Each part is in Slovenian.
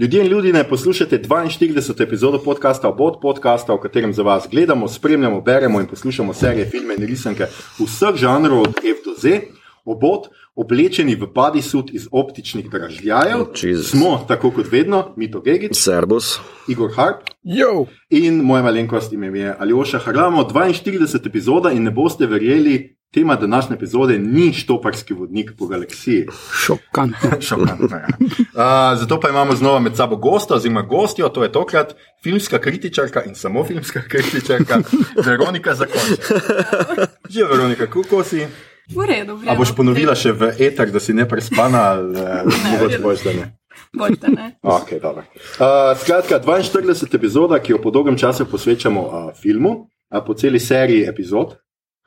Ljudje in ljudi ne poslušate 42. epizodo podcasta Obod podcasta, v katerem za vas gledamo, spremljamo, beremo in poslušamo serije, filme in risanke vseh žanrov od F do Z. Obod, oblečeni v bodysuit iz optičnih dražljajev, Jesus. smo, tako kot vedno, Mito Gigic, Servus. Igor Harp Jo, in moja malenkost ime je Aljoša Haramo. 42. epizoda in ne boste verjeli, tema današnje epizode ni štoparski vodnik po galaksiji. šokantno. Šokantno, ja. uh, zato pa imamo znova med sabo gosta, oziroma gostjo, to je tokrat filmska kritičarka in samo filmska kritičarka, Veronika Zakonček. Že Veronika, kako si? V redu, v redu. A boš ponovila še v eter, da si ne prespana, ali eh, mogoče boš da ne? Boljte, ne? Okay, dobro. uh, skratka, 42. epizoda, ki jo po dolgem času posvečamo uh, filmu, uh, po celi seriji epizod.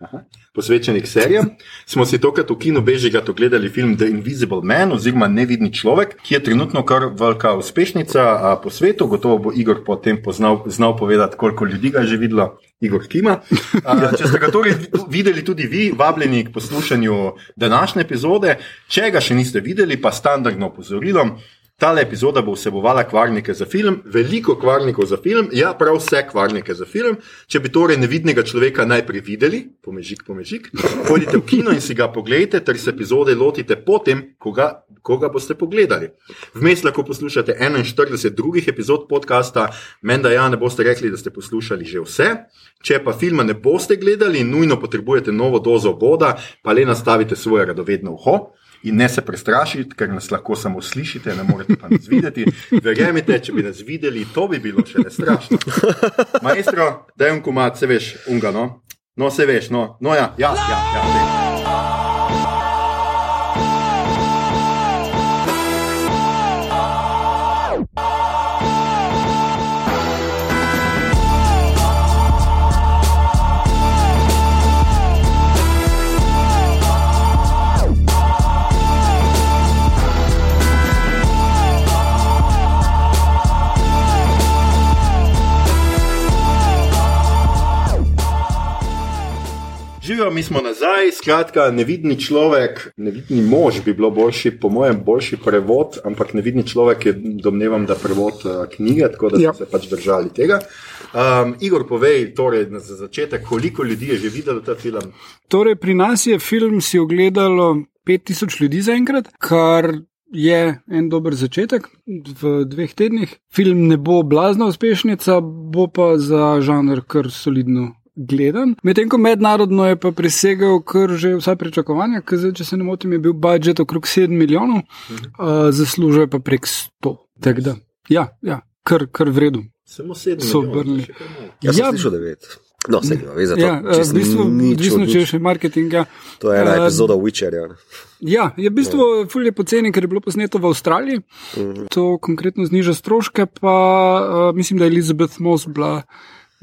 Aha. Posvečenih serijam, smo si tokrat v kinu Bežigat ogledali film The Invisible Man oziroma Nevidni človek, ki je trenutno kar velika uspešnica po svetu. Gotovo bo Igor potem poznal, znal povedati, koliko ljudi ga je že videlo, Igor Kima. A, če ste ga torej vi- videli tudi vi, vabljeni k poslušanju današnje epizode, če ga še niste videli, pa standardno opozorilo. Tale epizoda bo vsebovala kvarnike za film, veliko kvarnikov za film, ja, prav vse kvarnike za film. Če bi torej nevidnega človeka najprej videli, pomežik, pomežik, pojdite v kino in si ga pogledajte, ter se epizode lotite potem, ko ga, ko ga boste pogledali. Vmes lahko poslušate 41 drugih epizod podcasta, menda ja, ne boste rekli, da ste poslušali že vse. Če pa filma ne boste gledali in nujno potrebujete novo dozo voda, pa le nastavite svoje radovedno uho. In ne se prestrašiti, ker nas lahko samo slišite, ne morete pa nas videti. Verjemite, če bi nas videli, to bi bilo še ne strašno. Maestro, da je un komat, se veš, unga, no? Se veš, no, no ja, ja, ja, ja. daj. Živijo, mi smo nazaj, skratka, nevidni človek, nevidni mož bi bilo boljši, po mojem, boljši prevod, ampak nevidni človek je, domnevam, da prevod uh, knjige, tako da Ja. smo se pač držali tega. Um, Igor, povej, torej, za začetek, koliko ljudi je že videlo ta film? Torej, pri nas je film si ogledalo 5000 ljudi zaenkrat, kar je en dober začetek v dveh tednih. Film ne bo blazna uspešnica, bo pa za žanr kar solidno. Gledan. Medtem ko mednarodno je pa presegel kar že vsa pričakovanja, ker zdaj, če se ne motim, je bil budžet okrog 7 milijonov, uh, zaslužuje pa prek 100. Tako da, ja, ja kar, kar v redu. Samo sedem. So milijonov. Jaz sem Ja. slišal devet. No, se ima, veš, Ja, to, v bistvu, odvisno, od če je še marketing. Ja. To je ena Eh, epizoda Witcherja. Ja, je v bistvu fulje poceni, ker je bilo posneto v Avstraliji. To konkretno zniža stroške, pa uh, mislim, da je Elizabeth Moss bila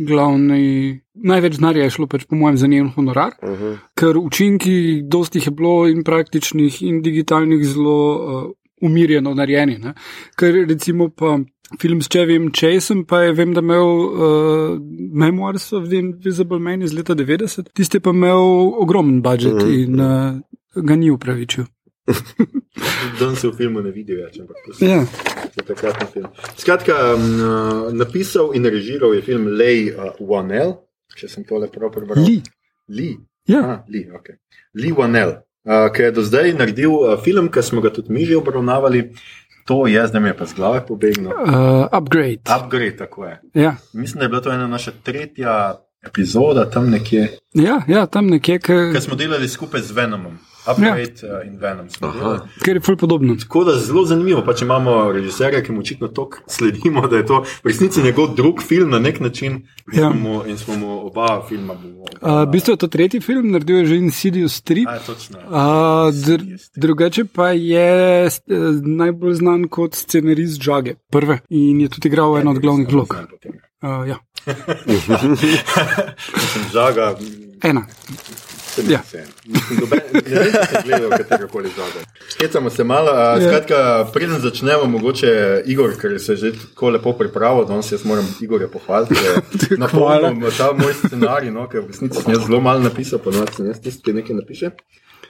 glavni. Največ denarja je šlo, pač, po mojem, za njen honorar, uh -huh. ker učinki, dosti jih je bilo in praktičnih, in digitalnih, zelo uh, umirjeno narejeni. Ne? Ker recimo pa. Film s Čevim Chaseom pa je, vem, da imel uh, Memoirs of the Invisible Man iz leta 90, tisti je pa imel ogromen budžet mm -hmm. in uh, ga ni upravičil. Danes se v filmu ne vidi več, ampak to se Ja. je takratni film. Skratka, um, uh, napisal in režiral je film Lej uh, Wanel, če sem tole prav prebral. Li. Lee. Ja. Ah, Lee, okay. Lee Wanel, uh, ki je do zdaj naredil uh, film, ki smo ga tudi mi že obravnavali. To je, zdaj mi je pa z glave pobegnil. Uh, upgrade. Upgrade, tako je. Ja. Mislim, da je bila to ena naša tretja epizoda tam nekje, Ja, ja, tam nekje, ker smo delali skupaj z Venomom. Upgrade ja. uh, in Venom ker je ful podobno. Tako da zelo zanimivo, pa če imamo režiserja, ki mu očitno tako sledimo, da je to v resnici njegov drug film na nek način in, Ja. smo, mu, in smo mu oba filma. bomo Uh, v bistvu je to tretji film, naredil je že Insidious 3. A, točno. Uh, dr drugače pa je uh, najbolj znan kot scenarist Žage, prve. In je tudi igral eno od glavnih vlog. Uh, ja, žaga. ena. se Ja. Mislim, noben- Ne vem, če sem gledal katerega koli žaga. Hecamo se malo. a, Ja. Skratka, preden začnemo, mogoče Igor, ker se je že tako lepo pripravil, danes jaz moram Igorja pohvaliti. Na polno ta moj scenarij, no, ker v resnici sem jaz zelo malo napisal, ponovadi sem jaz tisti, ki nekaj napiše.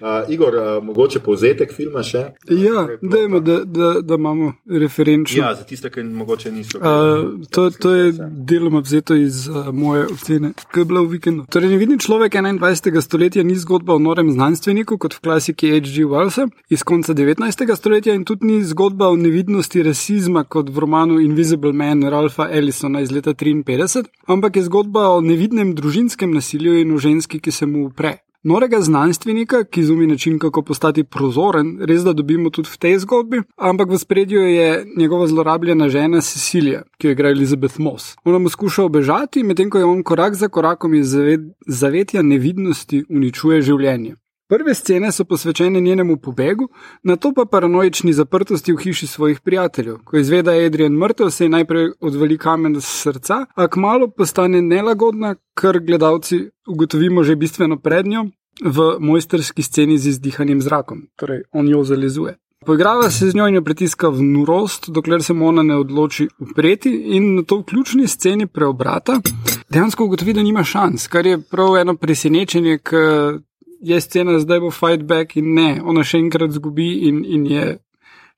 Uh, Igor, uh, mogoče povzetek filma še? Ja, dajmo, da, da, da imamo referenčno. Ja, za tiste, ki mogoče niso. Uh, to, to je deloma vzeto iz uh, moje ocene, ki je bila v vikendu. Torej, nevidni človek 21. stoletja ni zgodba o norem znanstveniku, kot v klasiki H.G. Wellsa iz konca 19. stoletja, in tudi ni zgodba o nevidnosti rasizma, kot v romanu Invisible Man Ralpha Ellisona iz leta 53, ampak je zgodba o nevidnem družinskem nasilju in o ženski, ki se mu upre. Norega znanstvenika, ki izumi način, kako postati prozoren, res da dobimo tudi v tej zgodbi, ampak v spredju je njegova zlorabljena žena Cecilija, ki jo igra Elizabeth Moss. Ona mu skuša obežati, medtem ko je on korak za korakom iz zavetja nevidnosti uničuje življenje. Prve scene so posvečene njenemu pobegu, na to pa paranoični zaprtosti v hiši svojih prijateljev. Ko izve, da je Adrian mrtev, se je najprej odvali kamen z srca, a kmalo postane nelagodna, kar gledalci ugotovimo že bistveno pred njo v mojsterski sceni z izdihanjem zrakom, torej on jo zalezuje. Poigrava se z njo in jo pritiska v norost, dokler se mu ona ne odloči upreti, in na to v ključni sceni preobrata dejansko ugotovi, da nima šans, kar je prav eno presenečenje, ker je scena, zdaj bo fight back in ne, ona še enkrat zgubi in, in je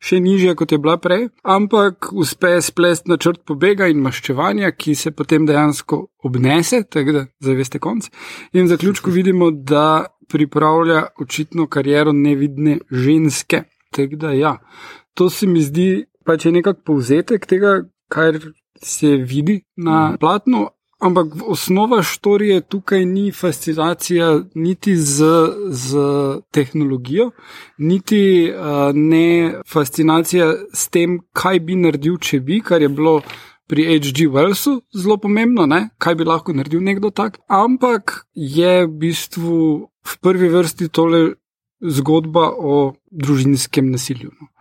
še nižja, kot je bila prej, ampak uspe splest načrt pobega in maščevanja, ki se potem dejansko obnese, tako da zaveste konc. In v zaključku vidimo, da pripravlja očitno kariero nevidne ženske. Tako da ja, to se mi zdi pač nekak povzetek tega, kar se vidi na platnu, Ampak osnova štorije tukaj ni fascinacija niti z, z tehnologijo, niti uh, ne fascinacija s tem, kaj bi naredil, če bi, kar je bilo pri H.G. Wellsu zelo pomembno, ne? kaj bi lahko naredil nekdo tak. Ampak je v bistvu v prvi vrsti tole zgodba o družinskem nasilju. No?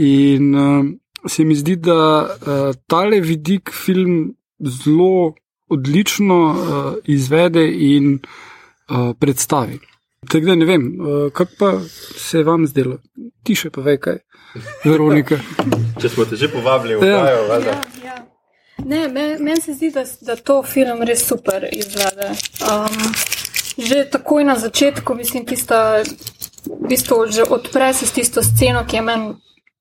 In uh, se mi zdi, da uh, tale vidik film zelo odlično uh, izvede in uh, predstavi. Tako da ne vem, uh, kako pa se je vam zdelo, ti še pa veš kaj, Veronika. Če smo te že povabili, ja. Vajo, ja, ja. Ne, meni men se zdi, da, da to film res super izvede. Um, že takoj na začetku, mislim, tista, v bistvu, že odpre se s tisto sceno, ki je meni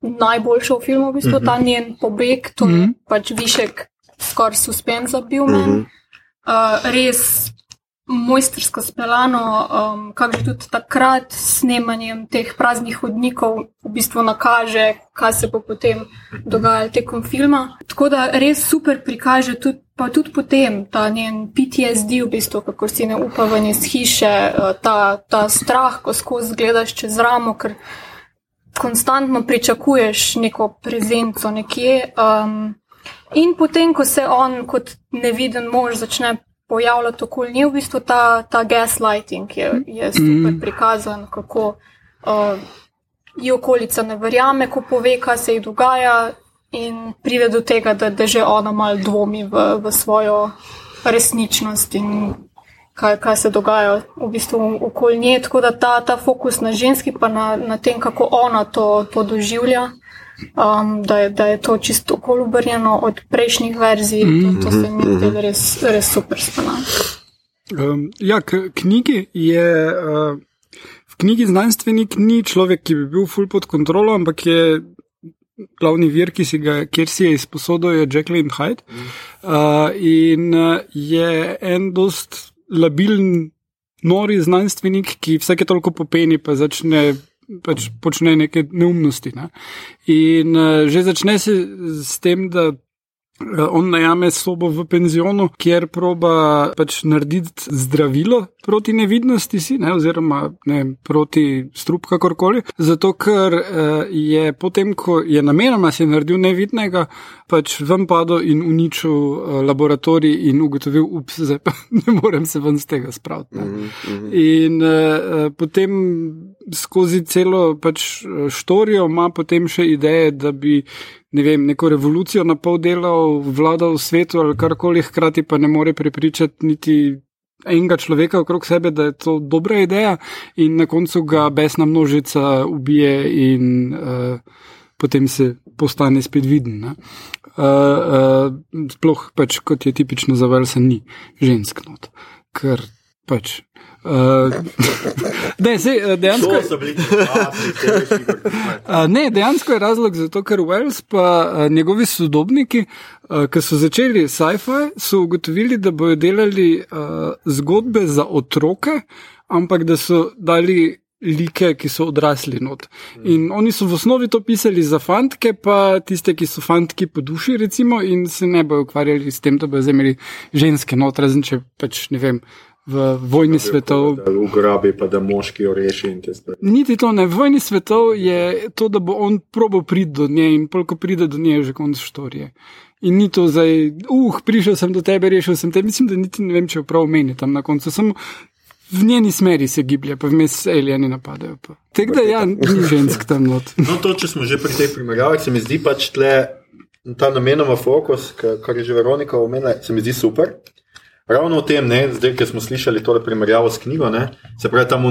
najboljša v filmu, v bistvu, mm -hmm. ta njen pobeg, to je mm -hmm. pač višek skoraj suspenza bil meni. Mm -hmm. uh, res mojstersko speljano, um, kako že tudi takrat s snemanjem teh praznih hodnikov v bistvu nakaže, kaj se bo potem dogajalo tekom filma. Tako da res super prikaže tudi. Pa tudi potem ta njen PTSD, v bistvu, kako si ne upa ven iz hiše, uh, ta, ta strah, ko skozi gledaš čez ramo, ker konstantno pričakuješ neko prezenco nekje. Um, In potem, ko se on kot neviden mož začne pojavljati okoli nje, v bistvu ta, ta gaslighting je, je super mm. prikazan, kako uh, ji okolica ne verjame, ko pove, kaj se ji dogaja, in pride do tega, da, da že ona malo dvomi v, v svojo resničnost in kaj, kaj se dogaja v bistvu okoli nje. Tako da ta, ta fokus na ženski, pa na, na tem, kako ona to, to doživlja um, da, je, da je to čisto okolj obrnjeno od prejšnjih verzij. Mm -hmm. to, to se mi zdi mhm. res, res super spomladi. Um, ja, knjigi je. Uh, v knjigi znanstvenik ni človek, ki bi bil full pod kontrolo, ampak je glavni vir, ki si ga, kjer si je izposodil, je Jacqueline Hyde. Uh, in uh, je en dost labilen, nori znanstvenik, ki vsake toliko popeni, pa začne pač počne neke neumnosti. Ne? In uh, že začne se s tem, da on najame sobo v penzionu, kjer proba pač narediti zdravilo proti nevidnosti, si, ne? oziroma ne, proti strup, kakorkoli. Zato, ker uh, je potem, ko je namenoma si naredil nevidnega, pač ven padel in uničil uh, laboratorij in ugotovil, ups, zdaj pa ne morem se ven z tega spraviti. Mm -hmm. In uh, potem skozi celo pač štorijo ima potem še ideje, da bi. Ne vem, neko revolucijo na pol delal, vladal v svetu ali karkoli, hkrati pa ne more prepričati niti enega človeka okrog sebe, da je to dobra ideja, in na koncu ga besna množica ubije, in uh, potem se postane spet viden. Uh, uh, sploh pač, kot je tipično za Velsa, ni žensk not. Ker Pač. Uh, ne, sej, eh, dejansko, uh, ne, dejansko je razlog za to, ker Wells pa uh, njegovi sodobniki, uh, ki so začeli sci-fi, so ugotovili, da bodo delali uh, zgodbe za otroke, ampak da so dali like, ki so odrasli not. In oni so v osnovi to pisali za fantke, pa tiste, ki so fantki po duši, recimo, in se ne bojo ukvarjali s tem, da zdaj imeli ženske not, razen če pač ne vem. V vojni svetov, Da ugrabi, pa da moški jo reši in te stvari. Niti to ne, v vojni svetov je to, da bo on probo priti do nje in polk pride do nje, je že konc štorije. In ni to zdaj, uh, prišel sem do tebe, rešil sem te. Mislim, da niti ne vem, če jo prav meni tam na koncu. Samo v njeni smeri se giblje, pa vmes alieni napadajo. Tako da ja, ni žensk tam not. No, to, če smo že pri tej primerjavi, se mi zdi pač tle ta namenoma fokus, ka- kar je že Veronika omenila, se mi zdi super. Ravno v tem, ne, zdaj, ki smo slišali tole primerjavo s knjigo, ne, se pravi, tam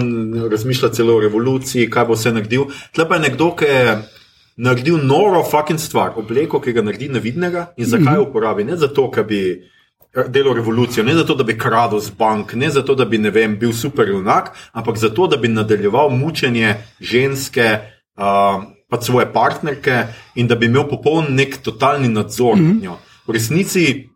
razmišlja celo o revoluciji, kaj bo vse naredil. Tle pa je nekdo, ki je naredil noro fucking stvar, obleko, ki ga naredi nevidnega in zakaj jo uporabi. Ne zato, ker bi delal revolucijo, ne zato, da bi kradel z bank, ne zato, da bi ne vem, bil super junak, ampak zato, da bi nadaljeval mučenje ženske. Uh, pa svoje partnerke in da bi imel popoln nek totalni nadzor mm -hmm. nad njo. V resnici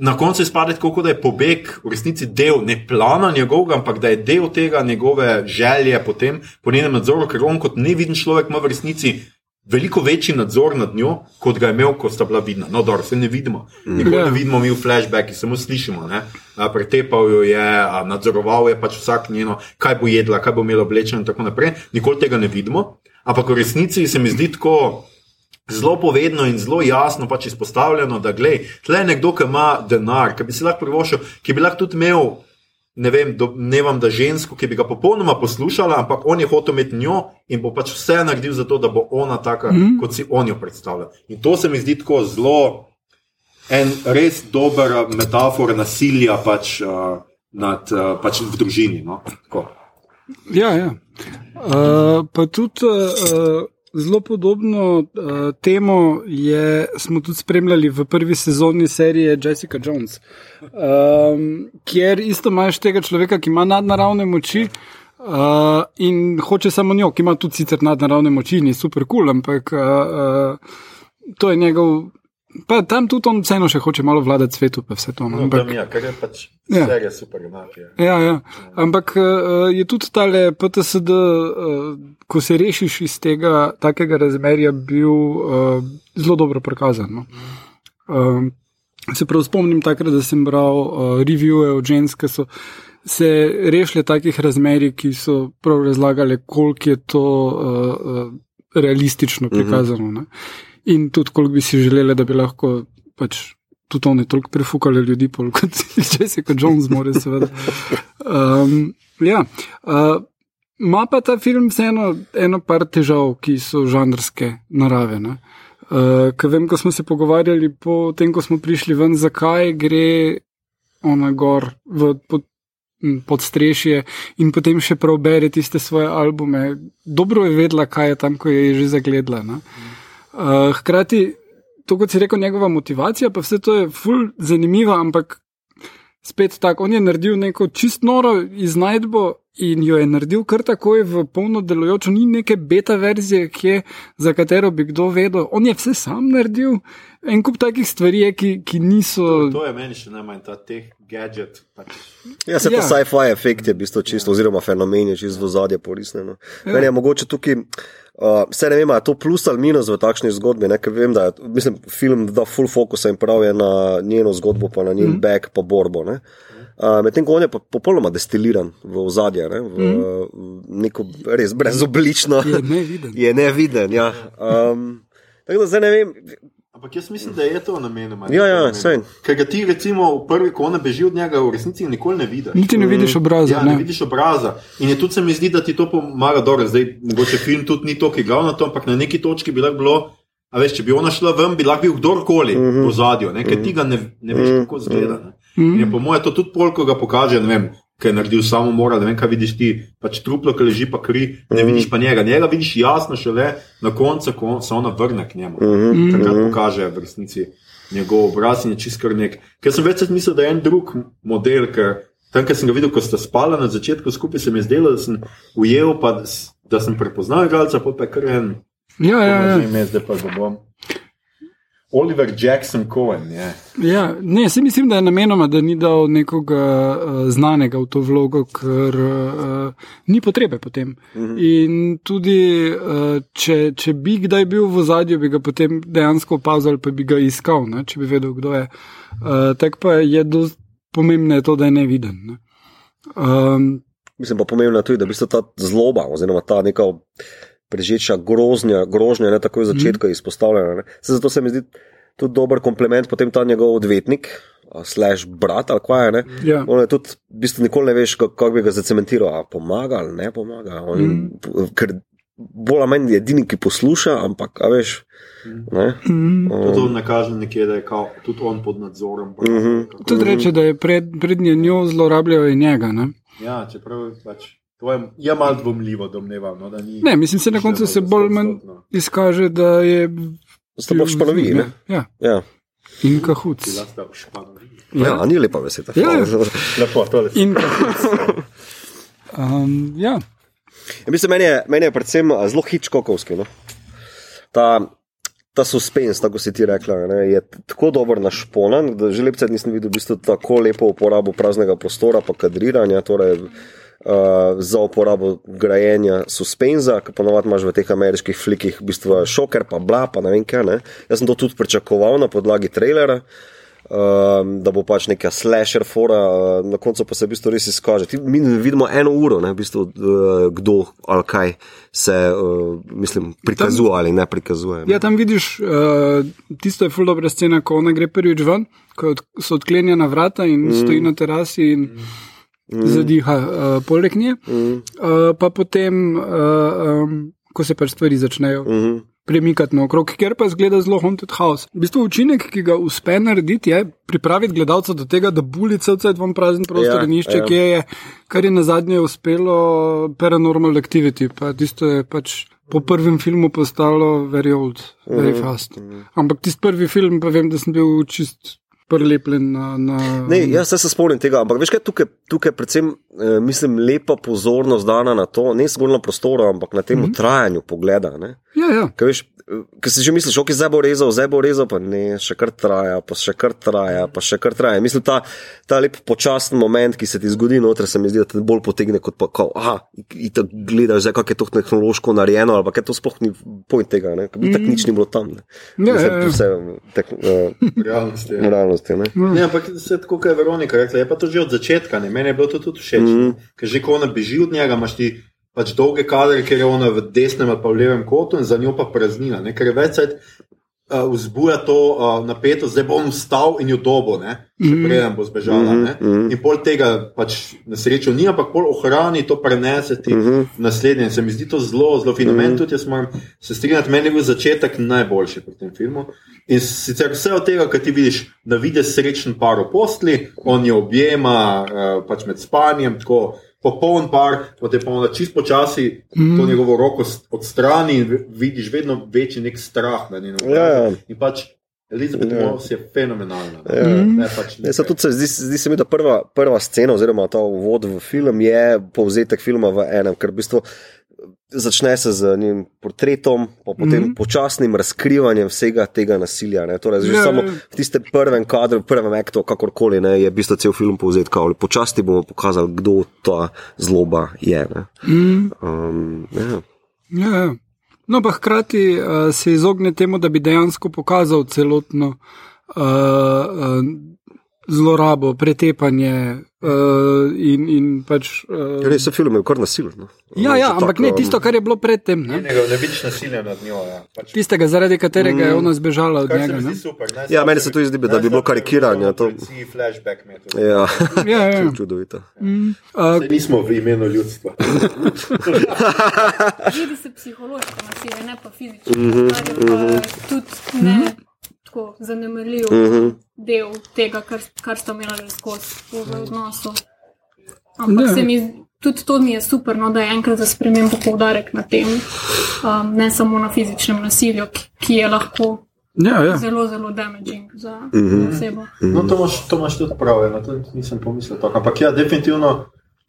na koncu izpade tako, da je pobeg v resnici del ne plana njegovega, ampak da je del tega njegove želje potem po njenem nadzoru, ker on kot neviden človek ima v resnici. Veliko večji nadzor nad njo, kot ga je imel, ko sta bila vidna. No, dobro, se ne vidimo. Nikoli Ja. ne vidimo mi v flashbacki, samo slišimo. A, Pretepal jo je, a, nadzoroval je pač vsak njeno, kaj bo jedla, kaj bo imela oblečeno in tako naprej. Nikoli tega ne vidimo. Ampak v resnici se mi zdi tako zelo povedno in zelo jasno pač izpostavljeno, da glej, tle je nekdo, ki ima denar, ki bi si lahko privoščil, ki bi lahko tudi imel. Ne vem, domnevam, da žensko, ki bi ga popolnoma poslušala, ampak on je hotel imeti njo in bo pač vse naredil za to, da bo ona taka, mm. kot si on jo predstavlja. In to se mi zdi tako zelo en res dober uh, metafor nasilja pač, uh, nad, uh, pač v družini. No? Tako. Ja, ja. Uh, pa tudi uh, zelo podobno uh, temo je, smo tudi spremljali v prvi sezoni serije Jessica Jones, um, kjer isto imaš tega človeka, ki ima nadnaravne moči. Uh, in hoče samo njo, ki ima tudi sicer nadnaravne moči, ni super kul, cool, ampak uh, uh, to je njegov. Pa tam tudi on vseeno še hoče malo vladati svetu, pa vse to. No, No, ampak, tam, ja, ker je pač Ja. serija super enake. Ja, ja. Ampak uh, je tudi tale PTSD, uh, ko se rešiš iz tega takega razmerja, bil uh, zelo dobro prikazan. No. Um, se prav spomnim takrat, da sem bral uh, revije od žensk, ki so se rešile takih razmerij, ki so prav razlagali, koliko je to uh, uh, realistično prikazano. Ne. In tudi, koliko bi si želeli, da bi lahko pač tudi oni toliko prefukali ljudi, pol kot Jessica Jones, more seveda. Um, ja, uh, ima pa ta film vseeno eno par težav, ki so žanrske narave. ne. Uh, Ker vem, ko smo se pogovarjali po tem, ko smo prišli ven, zakaj gre ona gor v pod, m, pod strešje in potem še prav bere tiste svoje albume. Dobro je vedela, kaj je tam, ko je že zagledala. ne. Uh, hkrati, to, kot si rekel, njegova motivacija, pa vse to je ful zanimiva, ampak spet tako, on je naredil neko čist noro iznajdbo in jo je naredil kar takoj v polno delujočo, ni neke beta verzije, kje, za katero bi kdo vedel. On je vse sam naredil, en kup takih stvari, je, ki, ki niso. To je meni še najmanj ta teh gadget. Pač. Ja, se Ja. ta sci-fi efekt je v bistvu čisto, oziroma fenomen je čisto v zadje porisnjeno. Ja. Meni je mogoče tukaj, uh, vse ne vem, je to plus ali minus v takšni zgodbi, ne, ker vem, da je, mislim, film da full focus in prav je na njeno zgodbo, pa na njen mm. back, pa borbo. Ne. Uh, Medtem ko on je pa popolnoma destiliran v ozadje, ne, v, mm. neko res brezoblično, Je neviden. je neviden. Ja. Um, tako da zdaj ne vem, Ampak jaz mislim, da je to namenoma. Ja, ja, saj. Ker ga ti, recimo, v prvi, ko ona beži od njega, v resnici nikoli ne vidiš. Niti ne vidiš obraza. Ja, ne ne. vidiš obraza. In je tudi se mi zdi, da ti to pomaga dobro. Zdaj, mogoče film tudi ni to, ki je glavno to, ampak na neki točki bi lahko bilo. A veš, če bi ona šla ven, bi lahko bil kdorkoli uh -huh. v zadju, ker ti ga ne, ne veš, kako zgleda. Ne? In je po mojem to tudi pol, ko ga pokaže, ne vem, kaj je naredil samomor, ne vem, kaj vidiš ti, pač truplo, ki leži pa kri, ne vidiš pa njega. Njega vidiš jasno šele na koncu, ko se ona vrne k njemu. Takrat pokaže v resnici njegov obraz in je čist kar nek. Ker sem več mislil, da je en drug model, ker tam, kjer sem ga videl, ko sta spala na začetku skupaj, se mi je zdelo, da sem ujel, pa da, sem prepoznal igralca, pa je kar en. Ja, ja, ja. Ime, zdaj pa ga bom. Oliver Jackson Cohen, je. Ja, ne, se mislim, da je namenoma, da ni dal nekoga uh, znanega v to vlogo, ker uh, ni potrebe potem. Uh -huh. In tudi, uh, če, če bi kdaj bil v zadju, bi ga potem dejansko opazil, pa bi ga iskal, ne, če bi vedel, kdo je. Uh, Tako pa je dost pomembno je to, da je neviden. Ne. Um, Mislim pa pomembno je tudi, da v bistvu ta zloba, oziroma ta neka prežeča groznja, grožnja, ne takoj v začetku mm. izpostavljena. Ne. Se zato se mi zdi tudi dober kompliment, potem ta njegov odvetnik, slash brat ali kaj je. Ne. ja. On je tudi, v bistvu nikoli ne veš, kako kak bi ga zacementiral, a pomaga ali ne pomaga. On, mm. Ker bolj ali manj je edini, ki posluša, ampak, a veš. Ne, Mm. To, to ne kaže nekje, da je kao, tudi on pod nadzorom. Mhm. kako- Tudi reče, da je pred, pred njo zlorabljajo in njega. Ne? Ja, čeprav pač, to je, je malo dvomljivo, domnevam. No, da ni, ne, mislim, se na koncu se bolj manj izkaže, da je. To pač ponovi, ne? Ja, Ja. in v Španiji. Ja, ni lepa beseda. Ja. Lepo, tole. In kahuc. Um, ja. Ja, mislim, meni, je, meni je predvsem a, zelo hitchcockovski. No? Ta, ta suspens, tako si ti rekla, ne, je tako dobro našponan, da že lepce nisem videl v bistvu tako lepo uporabo praznega prostora, pa kadriranja. Torej, Uh, za uporabo grajenja suspenza, ki ponovadi imaš v teh ameriških flikih, v bistvu šoker, pa bla, pa ne vem kaj. Ne. Jaz sem to tudi pričakoval na podlagi trailera, um, da bo pač neka slasher fora, uh, na koncu pa se v bistvu res izkaže. Ti, mi vidimo eno uro, ne, v bistvu, uh, kdo ali kaj se, uh, mislim, prikazuje ali ne prikazuje. Ne. ja, tam vidiš, uh, tisto je full dobra scena, ko ona gre prvič ven, ko od, so odklenjena vrata in mm. stoji na terasi in mm. Zadiha uh, poleg nje. Mm, Uh, pa potem, uh, um, ko se pač stvari začnejo. mm, premikati naokrog, ker pa zgleda zelo haunted house. V bistvu učinek, ki ga uspe narediti, je pripraviti gledalca do tega, da buli celce dvom prazen prostor Ja, in išče, ja. kje je, kar je na zadnje uspelo Paranormal Activity. Pa tisto je pač po prvem filmu postalo very old, very Mhm, fast. Ampak tisti prvi film, pa vem, da sem bil čist prelepljen na. na Ne, jaz se spomnim tega, ampak veš kaj, tukaj, tukaj predvsem eh, mislim, lepa pozornost dana na to, ne zgolj na prostoru, ampak na tem mm -hmm. trajanju pogleda. Ne? Ja, ja. Ker veš, ker si že misliš, ok, zdaj bo rezal, zdaj bo rezal, pa ne, še kar traja, pa še kar traja, pa še kar traja. Mislim, ta, ta lep počasen moment, ki se ti zgodi noter, se mi zdi, da te bolj potegne kot pa, kao, aha, in tako gledaš, zdaj, kako je to tehnološko narejeno, ali pa kaj to sploh ni point tega, ne, ker bi tako nič ni bilo tam. Ne. Ja, Mislim, ja, ja. Vse tek, uh, Realnost je. realnosti. Ne. Ne, ampak se tako, kot je Veronika rekla, je pa to že od začetka. Ne? Meni je bilo to tudi všeč. Mm. Ker že ko ona beži od njega, imaš ti pač dolge kadre, ker je ona v desnem ali pa v levem kotu in za njo pa praznina. Ne? Ker je več cajt uh, vzbuja to uh, napetost, zdaj bom vstal in jo dobo, ne? še Mhm. preden bo zbežala. Mhm, Ne? mhm. In pol tega pač na srečo ni, ampak pol ohrani to preneseti Mhm. naslednje. Se mi zdi to zelo, zelo fino. Meni tudi, jaz moram se strinjati, meni je bil začetek najboljši pri tem filmu. In sicer vse od tega, kar ti vidiš, da vidiš srečen par v postli, on jo objema uh, pač med spanjem, tako popoln par, potem pa ona čist počasi mm. to njegovo roko odstrani in vidiš vedno večji nek strah na njenem Ja, ja. obrazu. In pač Elizabeth Ja. ja. Moss je fenomenalna. Ja. Ne, pač Ne, se tudi se, zdi, zdi se mi, da prva, prva scena, oziroma ta uvod v film, je povzetek filma v enem, ker v bistvu začne se z njim portretom, pa potem mm. -hmm. počasnim razkrivanjem vsega tega nasilja. Ne. Torej, že Ja, samo ja. v tistem prvem kadru, v prvem aktu, kakorkoli, ne, je v bistvu cel film povzet, kao, počasi bomo pokazali, kdo ta zloba je. Ne. Mm. Um, ja. Ja, ja. No, pa hkrati uh, se izogne temu, da bi dejansko pokazal celotno uh, uh, zlorabo, pretepanje uh, in, in pač. Uh, Res je film, je kar nasilen. No. ja, ja, ampak tako, ne um, tisto, kar je bilo predtem. Ne? Ne, ne vidiš nasilja nad njo. Ja. Pač, Tistega, zaradi katerega je ona zbežala od njega. Ne? super. Ja, meni se tudi zdi, da bi bilo karikiranje, to- Flashback mi je to. Ja, Ja, ja. čudovito. Mm, uh, Saj Nismo v imenu ljudstva. Vidi se psihološko nasilje, ne pa fizično. Mm -hmm, je pa tudi ne tako zanemarljiv mm -hmm. del tega, kar, kar sta imela že skozi v odnosu. Ampak Ja. se mi tudi to mi je super, no, da je enkrat za spremembo poudarek na tem, um, ne samo na fizičnem nasilju, ki, ki je lahko Ja, ja. zelo, zelo damaging za Mhm. osebo. No, to imaš, to imaš tudi prav, ja, na to nisem pomislil. Tako. Ampak ja, definitivno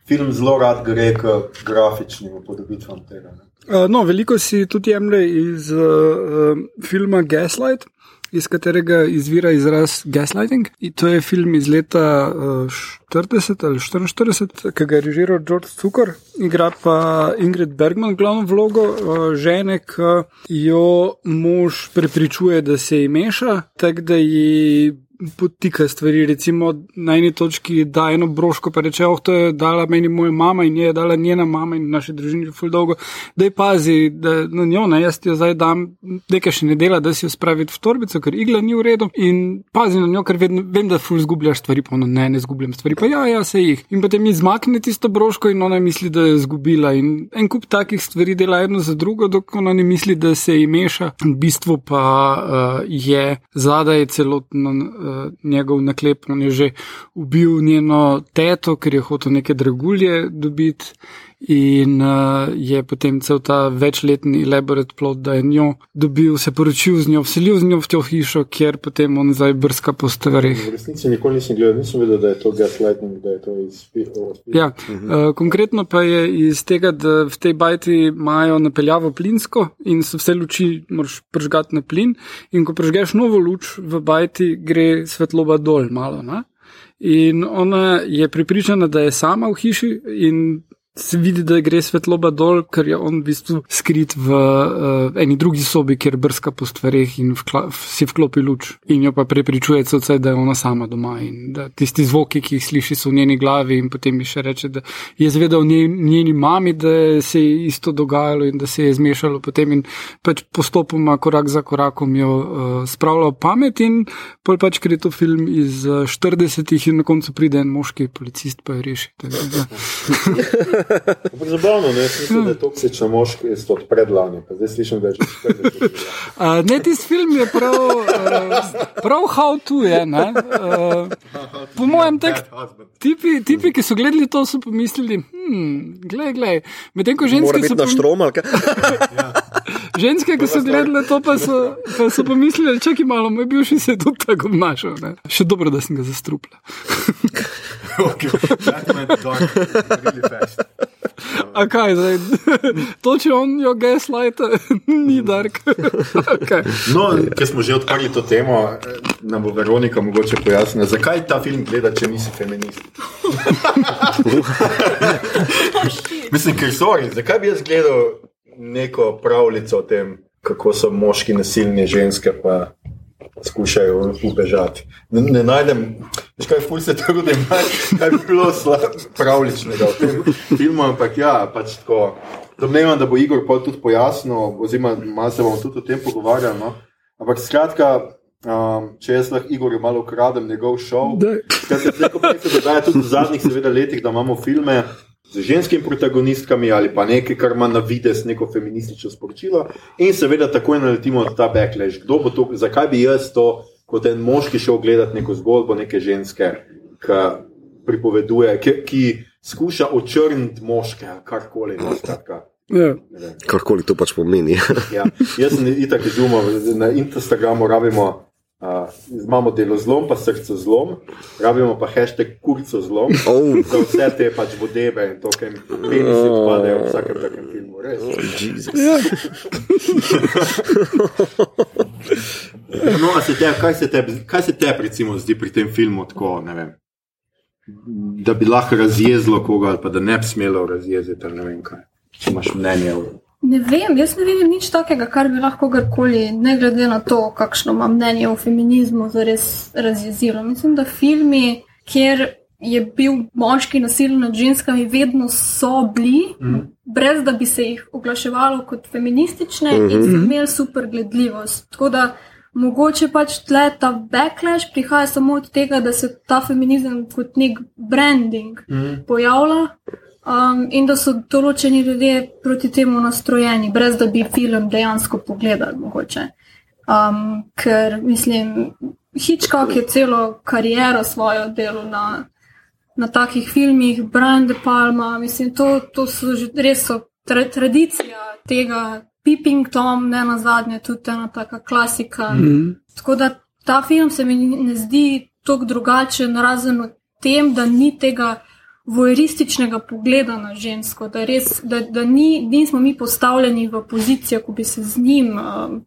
film zelo rad gre k grafičnim upodobitvam tega. Ne. Uh, no, veliko si tudi jemlje iz uh, uh, filma Gaslight, iz katerega izvira izraz gaslighting. In to je film iz leta uh, 40 ali 44, ki ga je režiral George Cukor, igra pa Ingrid Bergman glavno vlogo uh, žene, ki jo mož prepričuje, da se ji meša, tako da ji potika stvari. Recimo na eni točki da eno broško, pa reče: Oh, to je dala meni moja mama in je dala njena mama in naši družini že ful dolgo. Da je pazi, da na njo, ne, jaz ti jo zdaj dam, nekaj še ne dela, da si jo spraviti v torbico, ker igla ni v redu. In pazi na njo, ker vedno, vem, da ful zgubljaš stvari, pa ono ne, ne zgubljam stvari, pa ja, ja, se jih. In potem izmakne tisto broško in ona misli, da je zgubila. In en kup takih stvari dela eno za drugo, dok ona ne misli, da se ji meša. V bistvu pa uh, je zadaj celotno uh, njegov naklep, on je že ubil njeno teto, ker je hotel neke dragulje dobiti. In uh, je potem cel ta večletni elaborate plot, da je njo dobil, se poročil z njo, vselil z njo v to hišo, kjer potem on zdaj brska po stvarih. V resnici nikoli nisem gledal, nisem vedel, da je to gaslighting, da je to iz filma. Ja, uh, konkretno pa je iz tega, da v tej bajti imajo napeljavo plinsko in so vse luči, moraš pržgati na plin. In ko pržgeš novo luč v bajti, gre svetloba dol, malo. Ne? In ona je pripričana, da je sama v hiši in se vidi, da gre svetloba dol, ker je on v bistvu skrit v uh, eni drugi sobi, kjer brska po stvareh in vkla, si vklopi luč. In jo pa prepričuje celce, da je ona sama doma in da tisti zvoki, ki jih sliši, so v njeni glavi. In potem mi še reče, da je zvedel njen, njeni mami, da se je isto dogajalo in da se je zmešalo potem in pač postopoma, korak za korakom jo uh, spravlja v pamet in pol pač, je to film iz uh, 40-ih in na koncu pride en moški policist pa jo reši. Tako zabavno, ne, mislim, da je toksična moška, jaz to od predlani, pa zdaj slišim, da je že 40 let. Uh, ne, tisti film je prav, uh, prav how to je. ne. Uh, po mojem, tak, tipi, tipi, ki so gledali to, so pomislili, hm, glej, glej. Medtem ko ženske so, štrom ženske, ki so gledali to, pa so, pa so pomislili, čakaj malo, moj bivši se je tudi tako obnašal. Ne. Še dobro, da sem ga zastrupila. Okay, dark, really fast. A kaj zdaj? To, če on jo gaslight, ni dark. okay. No, ker smo že odprli to temo, nam bo Veronika mogoče pojasnila, zakaj ta film gleda, če nisi feminist. Mislim, ker sorry, zakaj bi jaz gledal neko pravljico o tem, kako so moški nasilni, ženske pa skušajo ubežati. Ne, ne najdem, veš kaj, ful se trudim, kaj bi bilo slab, pravličnega v tem filmu, ampak ja, pač tako. Domnevam, da bo Igor pol tudi pojasnil, oziroma malo se bomo tudi o tem pogovarjali. No? Ampak skratka, um, če jaz lahko Igorju malo ukradem njegov šov, Daj. skratka, tako pa se dogaja tudi v zadnjih seveda letih, da imamo filme z ženskimi protagonistkami ali pa nekaj, kar ima na vides neko feministično sporočilo in seveda takoj naletimo na ta backlash. Kdo bo to, zakaj bi jaz to kot en moški šel gledati neko zgodbo neke ženske, ki pripoveduje, ki, ki skuša očrniti moške, karkoli. No, Ja. Karkoli to pač pomeni. Ja, jaz sem itak izumil, na Instagramu rabimo, uh, imamo delo zlom, pa srce zlom, rabimo pa hashtag kurco zlom. Oh. Za vse te pač vodebe in to, kaj penisi odpadejo v vsakem takem filmu. Res. Jezus. Ja. No, se te, kaj, se te, kaj se te recimo zdi pri tem filmu tako, ne vem, da bi lahko razjezilo koga ali pa da ne bi smelo razjeziti ali ne vem kaj. Če imaš mnenje o Ne vem, jaz ne vidim nič takega, kar bi lahko kogarkoli, ne glede na to, kakšno ima mnenje o feminizmu, zares razjezilo. Mislim, da filmi, kjer je bil moški nasiljen nad ženskami, vedno so bili, mm. brez da bi se jih oglaševalo kot feministične mm -hmm. in so imeli super gledljivost. Tako da mogoče pač tle ta backlash prihaja samo od tega, da se ta feminizem kot nek branding mm. pojavlja. Um, in da so določeni ljudje proti temu nastrojeni, brez da bi film dejansko pogledali. Mogoče. Um, ker mislim, Hitchcock je celo kariero svojo delo na, na takih filmih, Brian De Palma, mislim, to, to so že res so tra, tradicija tega Peeping Tom, ne na zadnje, tudi ena taka klasika. Mm. Tako da ta film se mi ne zdi tako drugačen, razen v tem, da ni tega vojerističnega pogleda na žensko, da, res, da, da ni, nismo mi postavljeni v pozicijo, ko bi se z njim um,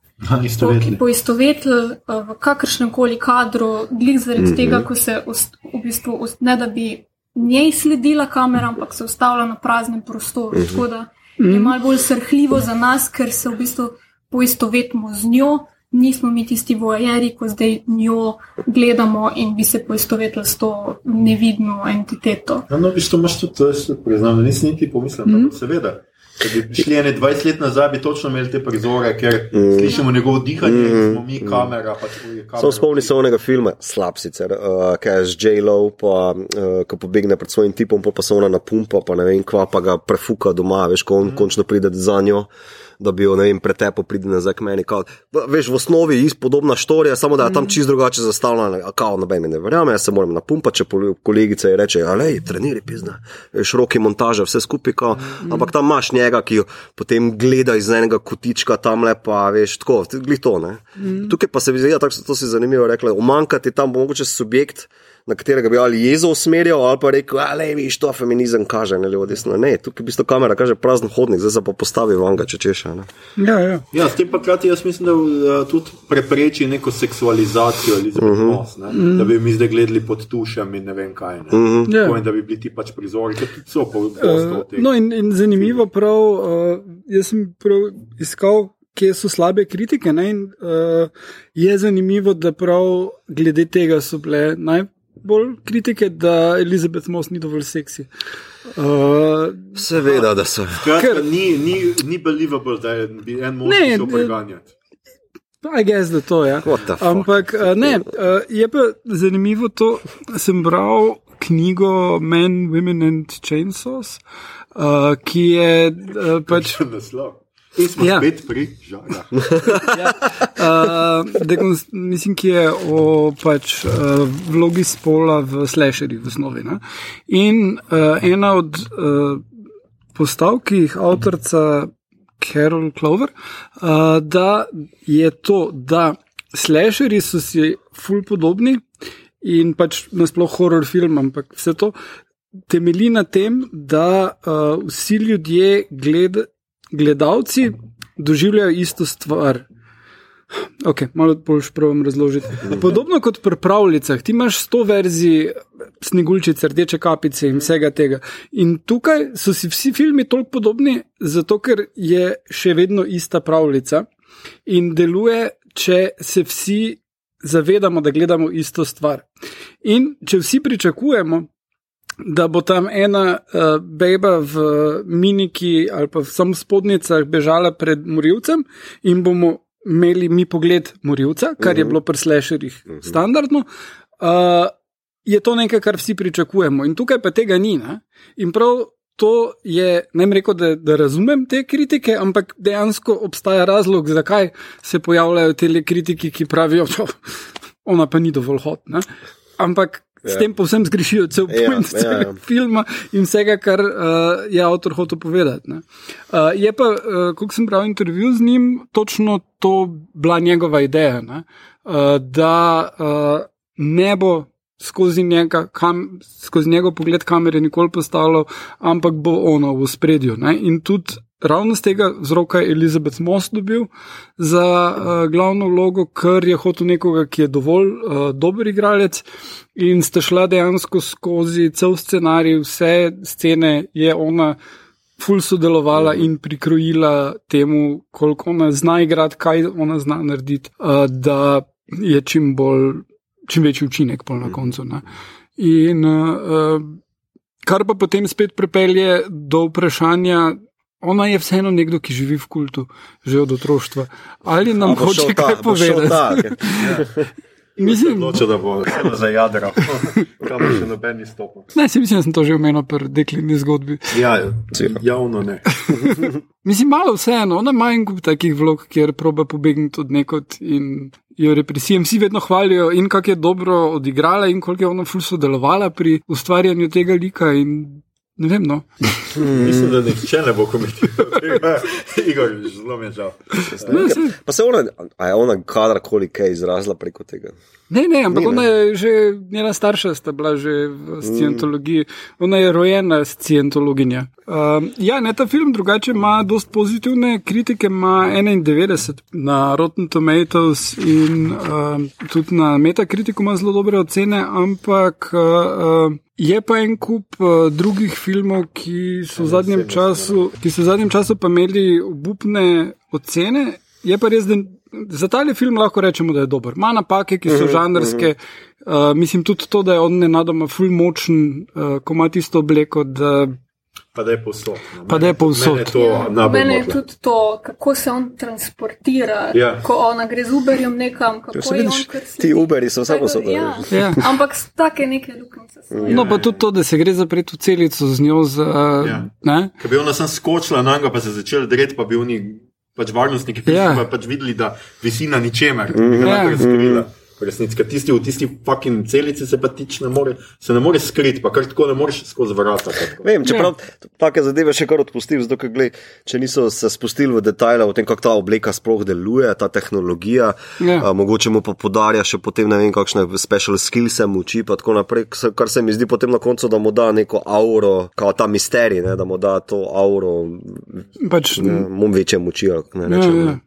poistovetili uh, v kakršnem koli kadru, glih zaradi mm -hmm. tega, ko se ust, v bistvu, ust, ne da bi njej sledila kamera, ampak se ustavlja na praznem prostoru. Mm -hmm. Tako da je malo bolj srhljivo za nas, ker se v bistvu poistovetimo z njo. Nismo mi tisti vojeri, ko zdaj njo gledamo in bi se poistovetili s to nevidno entiteto. Ja, no, viš, to imaš tudi, to jaz priznam, da nisem niti pomislil, mm. da seveda. Če bi šli ene 20 let nazaj, bi točno imeli te prizore, ker mm. slišimo njegovo dihanje, mm. smo mi kamera. Pač, kamera Samo spomni se onega filma, slab sicer, uh, kaj je z J-Lo, pa uh, ko pobegne pred svojim tipom, pa, pa se ona napumpa, pa ne vem kva, pa ga prefuka doma, veš, ko on mm. končno pride za njo da bi jo, ne vem, pretepo pridi nazaj k meni. Kao, veš, v osnovi je podobna štorija, samo da je tam čist drugače zastavljena, kao noben mi ne verjame, jaz se moram napumpati, če kolegica je reče, ale, treniri pizna, široki montaže, vse skupaj, kao, ampak tam imaš njega, ki jo potem gleda iz enega kotička tam lepa, veš, tako, glih to, ne. Tukaj pa se mi zdi, da to si zanimivo rekla, umankati tam mogoče subjekt, na katerega bi ali jezo usmerjal, ali pa rekel, da je to feminizem, kaže ne levo, desno. Ne, tukaj bi to kamera kaže prazen hodnik, zdaj se pa postavi vanga, če češ. Ja, ja. ja, s tem pa krati jaz mislim, da tudi prepreči neko seksualizacijo ali uh -huh. nos, uh -huh. da bi mi zdaj gledali pod tušem in ne vem kaj. Ne. Uh -huh. yeah. In da bi bili ti pač prizori, ki so pa uh, No, in, in zanimivo prav, uh, jaz sem prav iskal. Kje so slabe kritike? Ne? In, uh, je zanimivo, da prav glede tega so bile naj, bolj kritike, da Elizabeth Moss ni dovolj seksi. Uh, Seveda, da so. Ker ni, ni, ni believable, da je en mož to preganjati. I guess, da to je. Ja. Ampak ne, je pa zanimivo to, sem bral knjigo Men, Women and Chainsaws, uh, ki je pač. In smo ja. spet pri žalu. ja. uh, mislim, ki je o pač, uh, vlogi spola v slasherjih v osnovi. Ne? In uh, ena od uh, postavk, ki jih avtorica Carol Clover, uh, da je to, da slasherji so si ful podobni in pač nasploh horror film, ampak vse to. Temelji na tem, da uh, vsi ljudje gledajo, gledalci doživljajo isto stvar. Ok, malo bolj šprovam razložiti. Podobno kot pri pravljicah, ti imaš sto verzij snegulčice, rdeče kapice in vsega tega. In tukaj so si vsi filmi toliko podobni, zato ker je še vedno ista pravljica in deluje, če se vsi zavedamo, da gledamo isto stvar. In če vsi pričakujemo, da bo tam ena uh, beba v miniki ali pa v samih spodnicah bežala pred morilcem in bomo imeli mi pogled morilca, kar je mhm. bilo pri slasherjih uh mhm. -huh. standardno. Uh, je to nekaj, kar vsi pričakujemo, in tukaj pa tega ni. Ne? In prav to je, ne vem, rekel, da, da razumem te kritike, ampak dejansko obstaja razlog, zakaj se pojavljajo te kritiki, ki pravijo, da ona pa ni dovolj hot. Ne? Ampak S tem povsem zgrešijo cel pomen ja, ja, ja. filma in vsega, kar uh, je avtor hotel povedati. Uh, je pa, uh, ko sem bral intervju z njim, točno to bila njegova ideja, uh, da uh, ne bo skozi, njega, kam, skozi njegov pogled kamere nikoli postavljal, ampak bo ono v spredju. In tudi ravno z tega vzroka je Elizabeth Moss dobil za uh, glavno vlogo, ker je hotel nekoga, ki je dovolj uh, dober igralec in sta šla dejansko skozi cel scenarij, vse scene je ona. Ful sodelovala in prikrojila temu, koliko ona zna igrati, kaj ona zna narediti, uh, da je čim, bolj, čim večji učinek na koncu. Ne. In uh, kar pa potem spet pripelje do vprašanja, Ona je vseeno nekdo, ki živi v kultu, že od otroštva. Ali nam hoče kaj povedati? Mislim, noče, da bo za jadra, kamor še noben ni stopil. Ne, si mislim, da sem to že omenil pri deklini zgodbi. Ja, javno ne. mislim, malo vseeno, ona ima en kup takih vlog, kjer proba pobegniti od nekod in jo represijem. Vsi vedno hvalijo in kako je dobro odigrala in koliko je ona ful sodelovala pri ustvarjanju tega lika in Ne vem, no. Mislim, da nihče ne bo komentiral tega. Igor, zelo mi je žal. Ne, se, Pa se ona, a je ona kadarkoli kaj izrazila preko tega. ne, ne, ampak Ni, ona ne. je že, njena starša sta bila že v scientologiji, ona je rojena scientologinja. Um, ja, ne, ta film drugače ima dost pozitivne kritike, ima 91 na Rotten Tomatoes in um, tudi na Metakritiku ima zelo dobre ocene, ampak uh, uh, je pa en kup uh, drugih filmov, ki so v zadnjem času, ki so v zadnjem času pa imeli obupne ocene. Je pa res, da za tale film lahko rečemo, da je dober. Ima napake, ki so žanrske. Uh, mislim tudi to, da je on nenadoma full močen, uh, ko ima tisto obleko, da Pa da je povsod. no. Pa da je Mene- povsod. mene je to najbolj Mene je tudi to, kako se on transportira, Ja. ko ona gre z Uberjem nekam, kako Ja, vidiš, ti. Uberi so vse posod, ne. Ja. Ja. Ampak take neke luknjice so. No, pa tudi to, da se gre zapreti v celico z njo. Z, uh, Ja. ne? Ker bi ona sem skočila na njega, pa se je začela dreti, pa bi oni pač varnostniki Ja. ja. pa pač videli, da visi na ničemer. Mm -hmm. Ja. V Resnici, ker tisti v tisti fucking celici se pa tič ne more, se ne more skriti, pa kar tako ne moreš skozi vrata. pa. Vem, čeprav ja. take zadeve še kar odpustim, zato ker gled, če niso se spustili v detajle o tem, kako ta obleka sploh deluje, ta tehnologija, Ja. a, mogoče mu pa podarja še potem ne vem, kakšne special skills se mu uči, in tako naprej, kar se- mi zdi potem na koncu, da mu da neko auro, kao ta misterij, ne, da mu da to auro, Pač, ne, mum večje moči, ne rečem. ja. ne.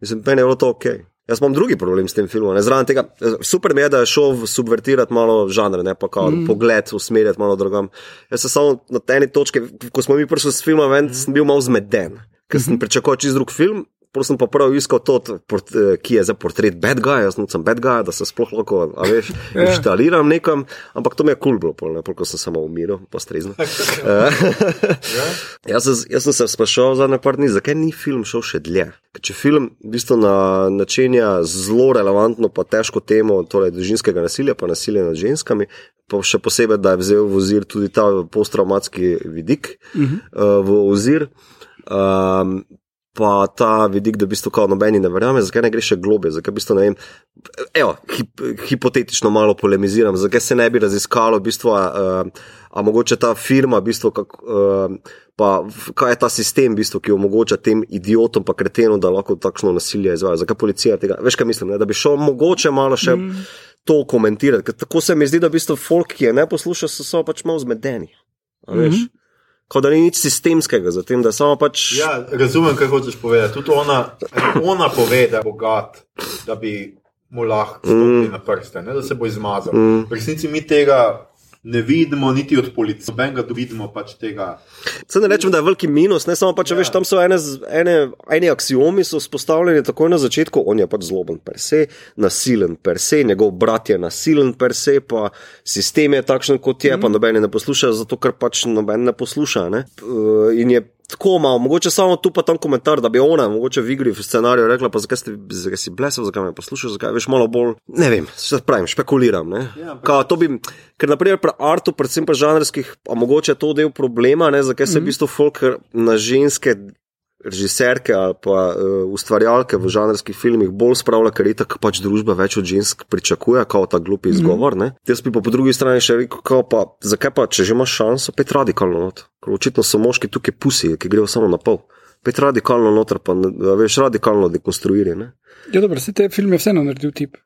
Mislim, meni je bilo to ok. Jaz imam drugi problem s tem filmom. ne, Zraven tega, super mi je, da je šel subvertirati malo žanr, ne pa kao mm. pogled, usmerjati malo drugam. Jaz sem samo na eni točki, ko smo mi prišli s filmom, ven, sem bil malo zmeden, ker sem pričakoval čist drug film. Prosim pa prav iskal to, eh, ki je za portret bad guy, jaz sem bad guy, da se sploh lahko, a veš, Ja. inštaliram nekam, ampak to mi je kul cool bilo, pol, ne, pol, ko sem samo umiral, pa strezno. Eh, jaz, sem, jaz sem se spraševal za nekaj dni, zakaj ni film šel še dlje. Ker če film v bistvu na, načenja zelo relevantno pa težko temo, torej družinskega nasilja, pa nasilja nad ženskami, pa še posebej, da je vzel v ozir tudi ta posttraumatski vidik uh -huh. uh, v ozir. Um, Pa ta vidik, da v bistvu kao nobeni ne verjame, zakaj ne gre še globe, zakaj v bistvu ne vem. Evo, hip, hipotetično malo polemiziram, zakaj se ne bi raziskalo, v bistvu, a, a, a mogoče ta firma, v bistvu, kak, a, pa kaj je ta sistem, v bistvu, ki omogoča tem idiotom, pa kretenom, da lahko takšno nasilje izvajo. Zakaj policija tega? Veš, kaj mislim, ne? da bi šel mogoče malo še mm. to komentirati. Ker tako se mi zdi, da v bistvu folk, ki je ne posluša, so, so pač malo zmedeni. Veš? Mm -hmm. Kot da ni nič sistemskega za tem, da samo pač. Ja, razumem, kaj hočeš povedati. Tudi ona, ona pove, da je bogat, da bi mu lahko stopili mm. na prste, ne, da se bo izmazal. Mm. V resnici mi tega ne vidimo, niti od policije, nobenega vidimo pač tega. Se ne rečem, da je veliki minus, ne samo pa če ja. veš, tam so ene, ene, ene aksiomi so spostavljeni takoj na začetku, on je pač zloben per se, nasilen per se, njegov brat je nasilen per se, pa sistem je takšen, kot je, mm. pa noben ne posluša, zato ker pač noben ne posluša. Ne? Eh, In je tako malo, mogoče samo tu pa tam komentar, da bi ona, mogoče v igri v scenariju rekla, pa zakaj, ste, zakaj si blesel, zakaj me poslušaš, zakaj veš malo bolj, ne vem, se pravim, špekuliram. Ne? Ja, Kao, to bi, ker naprimer pri artu, predvsem pa žanrskih, a mogoče je to del problema, ne, zakaj se v bistvu folk na ženske režiserke ali pa uh, ustvarjalke v žanrskih filmih bolj spravlja, ker je tako pač družba več od žensk pričakuje, kao ta glupi izgovor. Mm -hmm. Jaz bi pa po drugi strani še rekel, kao pa, zakaj pa, če že imaš šanso, pet radikalno not. Ker očitno so moški tukaj pusi, ki grejo samo na pol. Pet radikalno noter, pa ne- veš, radikalno dekonstruiranje. ne. ja, dobro, se te film je vseeno naredil tip.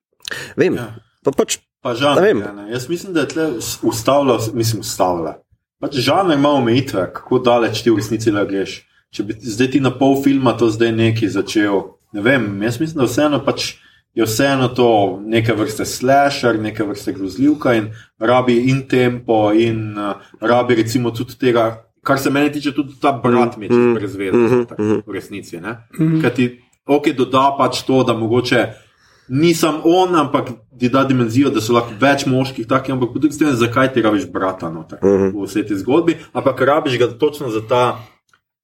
Vem, Ja. pa pač Pa žanr, Ne vem. ja, ne. Jaz mislim, da je tle ustavila, mislim, ustavila. Pač žanr ima omejitve, kako daleč ti v resnici lahko greš. Če bi zdaj ti na pol filma to zdaj neki začel, ne vem, jaz mislim, da vseeno pač. Je vseeno to neke vrste slasher, neke vrste grozljivka in rabi in tempo, in uh, rabi recimo tudi tega, kar se meni tiče, tudi ta brat mi je čez brezvezno, mm -hmm. v resnici. Ker ti ok, doda pač to, da mogoče nisem on, ampak ti da dimenzijo, da so lahko več moških takih, ampak po drugi strani, zakaj ti rabiš brata noter uh -huh. v vsej tej zgodbi, ampak rabiš ga točno za ta.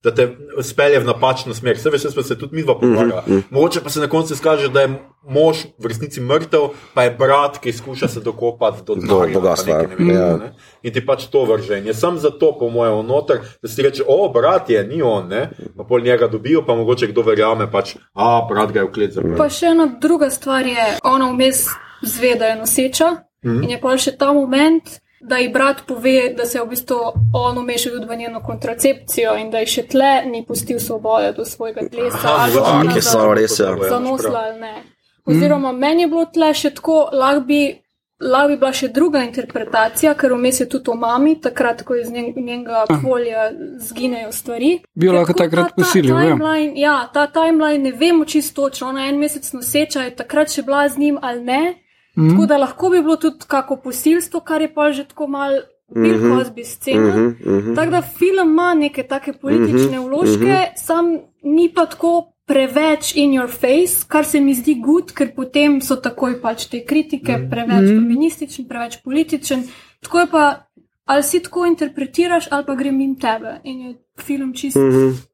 Da te spelje v napačno smer. Vse veš, smo se tudi mi dva pogovarjali. Mm -hmm. Mogoče pa se na koncu izkaže, da je mož v resnici mrtev, pa je brat, ki skuša se dokopati do bogatstva, nekaj ne vem, ja. ne. In ti pač to vrže. In je sam zato, po mojem, noter, da si reče, o, brat je, ni on, ne. Pa pol njega dobijo, pa mogoče kdo verjame, pač, a, brat ga je vklet za Pa še ena druga stvar je, ona vmes zve, da je noseča mm -hmm. in je pa še ta moment, da ji brat pove, da se je v bistvu on umešal tudi v njeno kontracepcijo in da je še tle ni pustil svobode do svojega telesa. Ah, za- so res, ja. zanosla ali ne. Oziroma, meni je bilo tle še tako, lahko bi, lahko bi bila še druga interpretacija, ker vmes je tudi o mami, takrat, ko iz njen, njenega polja zginejo stvari. Bi jo lahko takrat ta- ta posilil, ja. timeline- Ja, ta timeline ne vemo čisto točno. Ona en mesec noseča je takrat še bila z njim ali ne. Mm. Tako da lahko bi bilo tudi kako posilstvo, kar je pa že tako mal Bill Mhm. Cosby scena. Mhm, mhm. Tako da film ima neke take politične Mhm, vložke, sam ni pa tako preveč in your face, kar se mi zdi gud, ker potem so takoj pač te kritike, Mhm. preveč feminističen, preveč političen. Tako je pa, ali si tako interpretiraš, ali pa gre mimo tebe in je film čist. Mhm.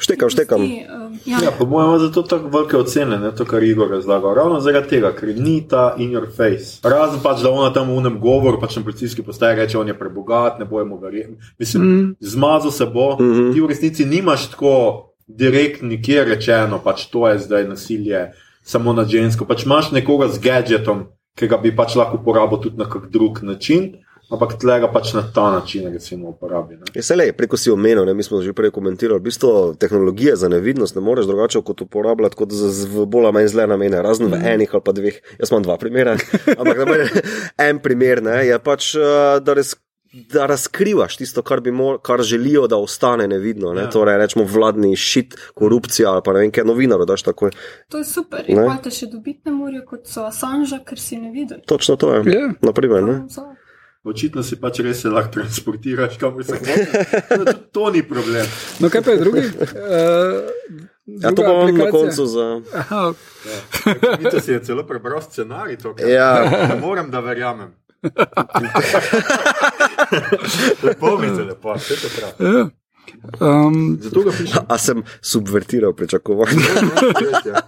Štekam, štekam. um, ja. Ja, po mojem, zato tako velike ocene, ne, to, kar Igor razlaga. Ravno zaradi tega, ker ni ta in your face. Razen pač, da ona tam v unem govoru, pač na policijski postaji reče, on je prebogat, ne bojmo verjeti. Mislim, mm. zmazal se bo, mm -hmm. ti v resnici nimaš tako direkt nikjer rečeno, pač to je zdaj nasilje samo na žensko. Pač imaš nekoga z gadgetom, ki ga bi pač lahko uporabil tudi na kak drug način. Ampak tlega pač na ta način, recimo, uporabi. Ne? Je se le, preko si omenil, ne, mi smo že prej komentirali, v bistvu tehnologije za nevidnost ne moreš drugače kot uporabljati kot z v bolj ali manj zle namene, razen v enih ali pa dveh. Jaz imam dva primera, ampak da je en primer, ne, je pač, eh, da res. Da razkrivaš tisto, kar, bi mor, kar želijo, da ostane nevidno. Ne? Ja. Torej, rečemo, vladni šit, korupcija ali pa ne vem, kaj novinarju daš tako. To je super. Ne. In pa te še dobiti ne morajo, kot so Assange, ker si ne viden. Točno to je. Ja. Naprimer, ne? Očitno si pač res lahko transportiraš, kamor se hočeš. To ni problem. No, kaj pa je drugi? Uh, Ja, to imam na koncu za. Aha, Mi to si je celo prebral scenarij, to kar Ja. ne morem, da verjamem. lepo mi je, lepo, vse to prav. ja. um, Zato ga pišem. A sem subvertiral pričakovanje. Ja.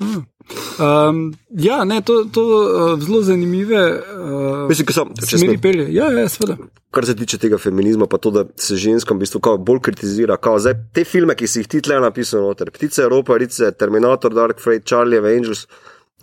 um, ja, ne, to, to uh, zelo zanimive uh, Mislim, sem, če smeri pelje. Ja, ja, seveda. kar se tiče tega feminizma, pa to, da se ženskam v bistvu bolj kritizira. Kao, zdaj, te filme, ki si jih ti tle napisal, noter, Ptice Evropa, Rice, Terminator, Dark Freight, Charlie Angels,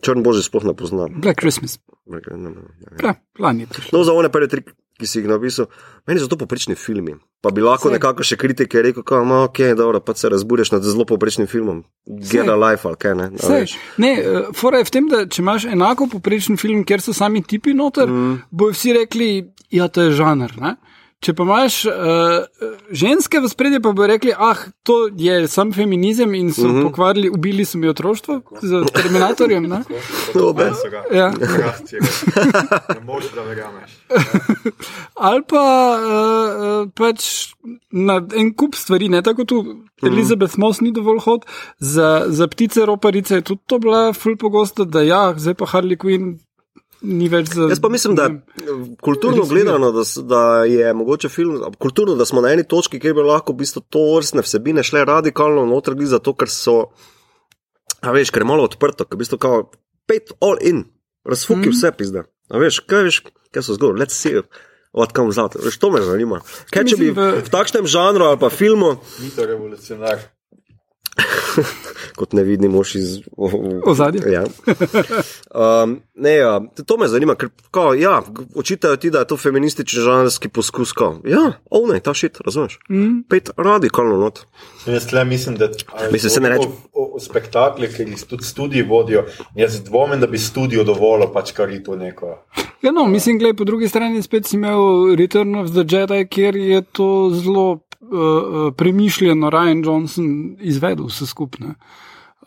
črn bože sploh ne poznam. Black Christmas. Ne, ne, ne, ne. Ja, lani je. No, za one prve tri, ki si jih napisal, meni so to poprečni filmi. Pa bi lahko Saj. nekako še kritike rekel, da no, okay, dobro, pa se razburješ nad zelo poprečnim filmom. Get a life ali kaj ne. Sej, veš. ne, uh, fora je v tem, da če imaš enako poprečen film, kjer so sami tipi noter, mm. bojo vsi rekli, ja, to je žanr. Ne? Če pa imaš uh, ženske v spredje, pa bojo rekli, ah, to je sam feminizem in so mm -hmm. pokvarili, ubili so mi otroštvo z Terminatorjem. Ne? Dober. Ja. Ne moreš, da verjameš. Ali pa uh, pač na en kup stvari, ne tako tu. Elizabeth Moss ni dovolj hod, za, za ptice roparice je tudi to bila ful pogosto, da ja, zdaj pa Harley Quinn ni več za. Jaz pa mislim, da vem. kulturno gledano, da, da je mogoče film, kulturno, da smo na eni točki, kjer bi lahko v bistvu to vrstne vsebine šle radikalno noter, glede zato, ker so, a veš, ker je malo odprto, ker v bistvu kao pet all in, razfuki mm. vse pizda. A veš, kaj veš, kaj so zgolj, let's see. Od kam vzati, veš, to me zanima. Kaj če bi v- v takšnem žanru ali pa filmu, Ni to revolucionar. Kot nevidni mož iz Ozadja. Ja. Um, ne, ja, to me zanima, ker kao, ja, očitajo ti, da je to feministični žanrski poskus. Kao. Ja, ovne, ta šit, razumeš? Mm. Pet radikalno not. Jaz tle mislim, da Mislim, se ne reče- o, o, o spektaklih, ki jih tudi studiji vodijo. Jaz dvomim, da bi studio dovolil, pač kar je to neko. Ja, no, mislim, gledaj, po drugi strani spet si imel Return of the Jedi, kjer je to zelo premišljeno Ryan Johnson izvedel vse skupne.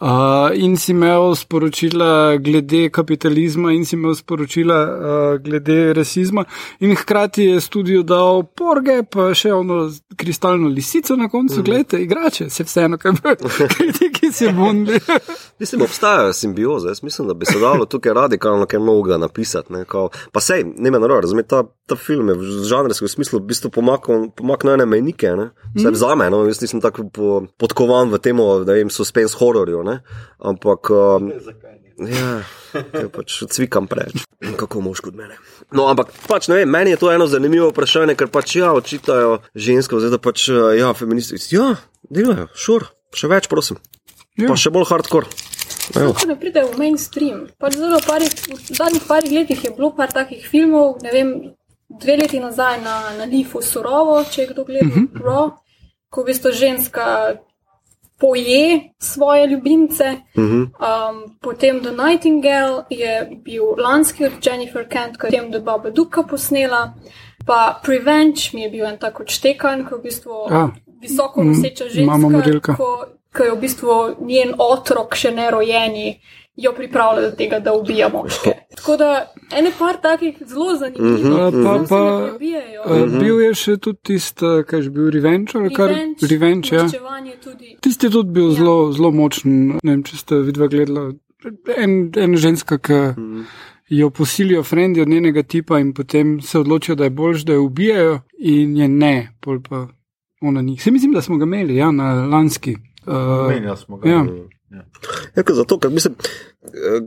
Uh, in si imel sporočila glede kapitalizma, in si imel sporočila uh, glede rasizma, in hkrati je studio dal porge, pa še ono kristalno lisico na koncu, mm. gledajte, igrače, se vseeno, kaj bi kritiki si bundli. Mislim, obstajajo simbioze. Jaz mislim, da bi se dalo tukaj radikalno kaj novega napisati. Ne, kao, pa sej, ne me narobe, razumeti, ta, ta film je v žanrskem smislu v bistvu pomaknil, pomaknil ene mejnike. Ne? Vsaj mm. za me, no, jaz nisem tako po, podkovan v tem, da vem, suspense hororju, ne? Ampak. Um, Zakaj ni? Ja, ja pač cvikam preveč. Kako mož kot mene. No, ampak pač ne vem, meni je to eno zanimivo vprašanje, ker pač ja, očitajo žensko, zdaj da pač ja, feministi. Ja, delajo, šur, še več, prosim. Ja. Pa še bolj hardcore. Tako da pride v mainstream. Pač zelo parih, v zadnjih parih letih je bilo par takih filmov, ne vem, dve leti nazaj na, na Lifu surovo, če je kdo gledal, uh -huh. Raw, ko v bistvu ženska poje svoje ljubimce. Uh -huh. Um, potem The Nightingale je bil lanski od Jennifer Kent, ko je potem The Baba Duka posnela. Pa Prevenge mi je bil en tako odštekan, ko je v bistvu Ja. visoko noseča ženska, ko, ko je v bistvu njen otrok še ne rojeni, jo pripravlja do tega, da ubija moške. Tako da ene par takih zelo zanimivih Uh, pa, zelo se pa, ne prebijajo. uh, bil je še tudi tisti, kaj je bil Revenge ali kar Revenge, ja. tudi. Tisti je tudi bil Ja. zelo, zelo močen. Ne vem, če ste vidva gledala. En, en ženska, ki jo posilijo frendi od njenega tipa in potem se odločijo, da je boljš, da jo ubijajo in je ne, pol pa ona ni. Se mislim, da smo ga imeli, ja, na lanski. Uh, Menjali smo ga. ja. Ja, ker zato, ker mislim,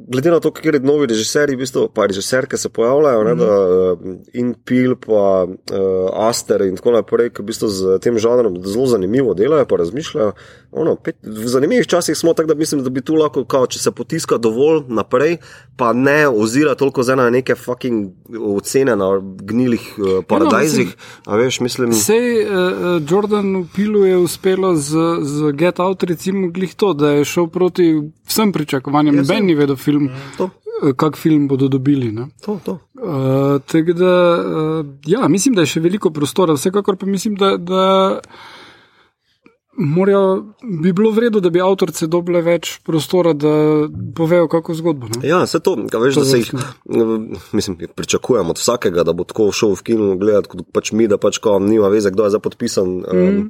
glede na to, kateri novi režiserji, v bistvu, pa režiserke se pojavljajo, ne, da, eh, in Pil, pa uh, Aster in tako naprej, ki v bistvu z tem žanrom zelo zanimivo delajo, pa razmišljajo. Ono, pet, v zanimivih časih smo tako, da mislim, da bi tu lahko, kao, če se potiska dovolj naprej, pa ne ozira toliko zdaj na neke fucking ocene na gnilih uh, paradajzih. A veš, mislim, Sej uh, Jordan Pilu je uspelo z, z Get Out, recimo, glih to, da je šel proti vsem pričakovanjem. Noben ni vedel, film, to, eh, kak film bodo dobili. Ne? to, to. Uh, tako da, uh, ja, mislim, da je še veliko prostora, vsekakor pa mislim, da, da morajo, bi bilo vredno, da bi avtorice dobile več prostora, da povejo kako zgodbo. Ne? Ja, vse to, veš, To da se jih, mislim, pričakujem od vsakega, da bo tako šel v kino gledati, kot pač mi, da pač ko nima veze, kdo je zdaj podpisan. Um,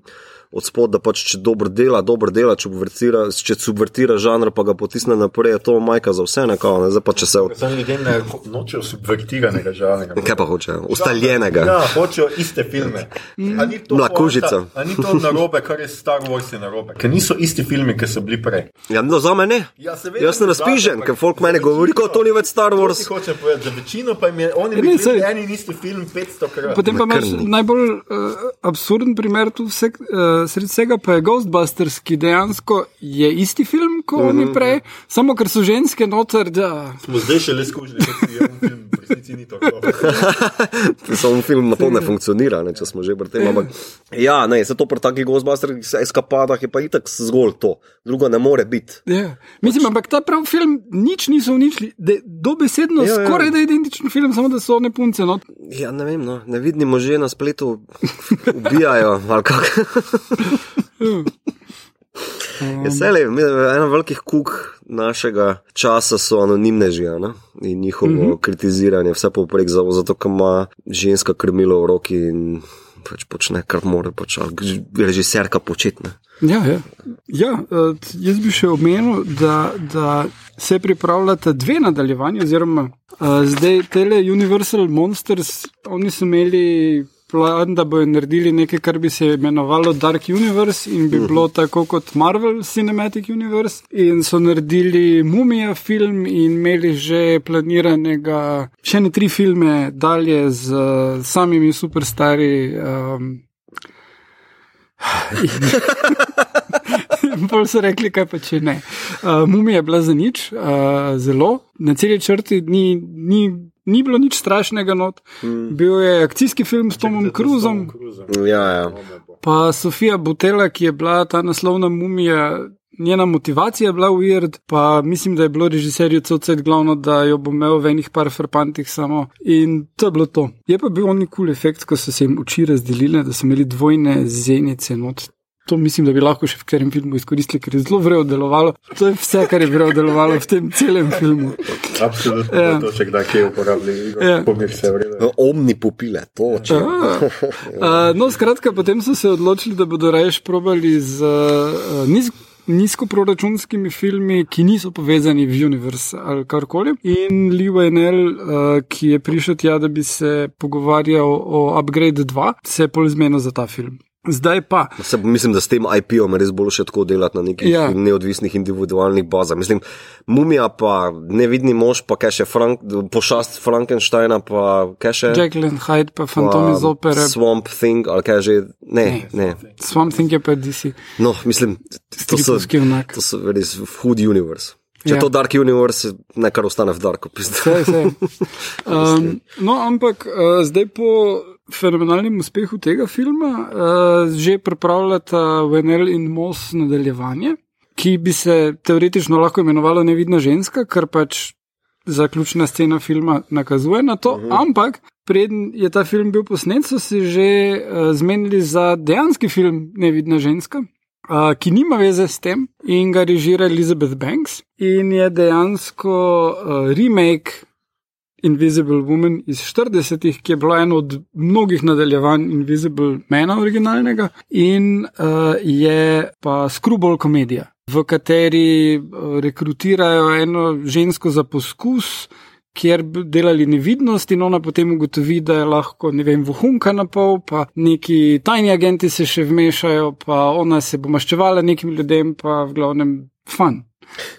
Od spod, da pač če dobro dela, dobro dela, če, subvertira- če subvertira žanr, pa ga potisne naprej, je to majka za vse, nekako. Ne? Zdaj pa če se. Od... Zdaj ljudje ne nočejo subvertiranega žanra. Kaj pa hočejo? Ustaljenega. Ja, hočejo iste filme. A ni to Mlakužica. poanta- A ni to narobe, kar je Star Wars je narobe? Ker niso isti filmi, ki so bili prej. Ja, no, za me ne. Ja, seveda Jaz sem razpižen, ker folk meni govori, kot to ni več Star Wars. ti hočem povedati, za večino pa jim je, oni Ne, bi gledali en in isti film 500 krat. Potem pa imaš najbolj uh, absurden primer tu vse, uh, sred vsega pa je Ghostbusters, ki dejansko je isti film kot Mhm. oni prej, samo ker so ženske noter, da Smo zdaj še le skušali, da je film, v resnici ni to. Samo film na pol ne funkcionira, ne, če smo že pri tem. Ampak, ja, ne, se to pri takih Ghostbusterjih eskapadah je pa itak zgolj to, drugo ne more biti. Ja. Mislim, ampak ta prav film nič niso uničili, da je dobesedno Ja, ja, ja. skoraj da identičen film, samo da so one punce. No. Ja, ne vem, no, ne vidim može na spletu, ubijajo ali kako. Je Vse je, ena velikih kuk našega časa so anonimneži a ne? in njihovo mm -hmm. kritiziranje, vse povprek, za- zato ker ima ženska krmilo v roki in pač počne, kar mora, pač, režiserka početne. Ja, ja. ja uh, jaz bi še omenil, da, da se pripravljata dve nadaljevanje, oziroma uh, zdaj tele Universal Monsters, oni so imeli. Plan, da bodo naredili nekaj, kar bi se imenovalo Dark Universe in bi bilo tako kot Marvel Cinematic Universe. In so naredili Mumija film in imeli že planiranega še ne tri filme dalje z uh, samimi superstari. Um, Bolj so rekli, kaj pa če ne. Uh, Mumija je bila za nič, uh, zelo. Na celi črti ni, ni, ni bilo nič strašnega. Not. Mm. Bil je akcijski film s Tomom Cruzom, Ja, ja. pa Sofija Butela, ki je bila ta naslovna mumija. Njena motivacija je bila weird, pa mislim, da je bilo režiserju Cocet glavno, da jo bo imel v enih par frpantih samo. In to je bilo to. Je pa bil oni kul cool efekt, ko so se jim oči razdelile, da so imeli dvojne zenice not. To mislim, da bi lahko še v katerem filmu izkoristili, ker je zelo vrelo delovalo. To je vse, kar je vrelo delovalo v tem celem filmu. Absolutno, Ja. ja. to še kdaj kje uporabljali. Ja. Ja. Pomir se vrede. Omni popile, to če. Uh, no, skratka, potem so se odločili, da bodo raje probali z uh, niz, nizkoproračunskimi filmi, ki niso povezani v univerz ali karkoli. In Lee Wayne, uh, ki je prišel tja, da bi se pogovarjal o Upgrade 2, se je pol zmenil za ta film. Zdaj pa. Se, mislim, da s tem IP-om je res bolj še tako delati na nekih Ja. neodvisnih individualnih bazah. Mislim, mumija pa nevidni mož, pa kaj še Frank, pošast Frankensteina, pa kaj še. And Hyde, pa Phantom iz opere. Swamp Thing, ali kaj že. Ne, ne. ne. Swamp Thing je pa DC. No, mislim, to so, to so res food universe. Če Ja. ja. to Dark Universe, nekaj ostane v Darku. Vse, vse. Um, no, ampak uh, zdaj po fenomenalnem uspehu tega filma uh, že pripravljata Venel in Moss nadaljevanje, ki bi se teoretično lahko imenovalo Nevidna ženska, kar pač zaključna scena filma nakazuje na to. Uh -huh. Ampak preden je ta film bil posnet, so se že uh, zmenili za dejanski film Nevidna ženska. Uh, ki nima veze s tem, in ga režira Elizabeth Banks, in je dejansko uh, remake Invisible Woman iz 40-ih, ki je bilo eno od mnogih nadaljevanj Invisible Mana originalnega, in uh, je pa skrubol komedija, v kateri uh, rekrutirajo eno žensko za poskus. Kjer bi delali nevidnost, in ona potem ugotovi, da je lahko, ne vem, vohunka na pol, pa neki tajni agenti se še vmešajo, pa ona se bo maščevala nekim ljudem, pa v glavnem fan.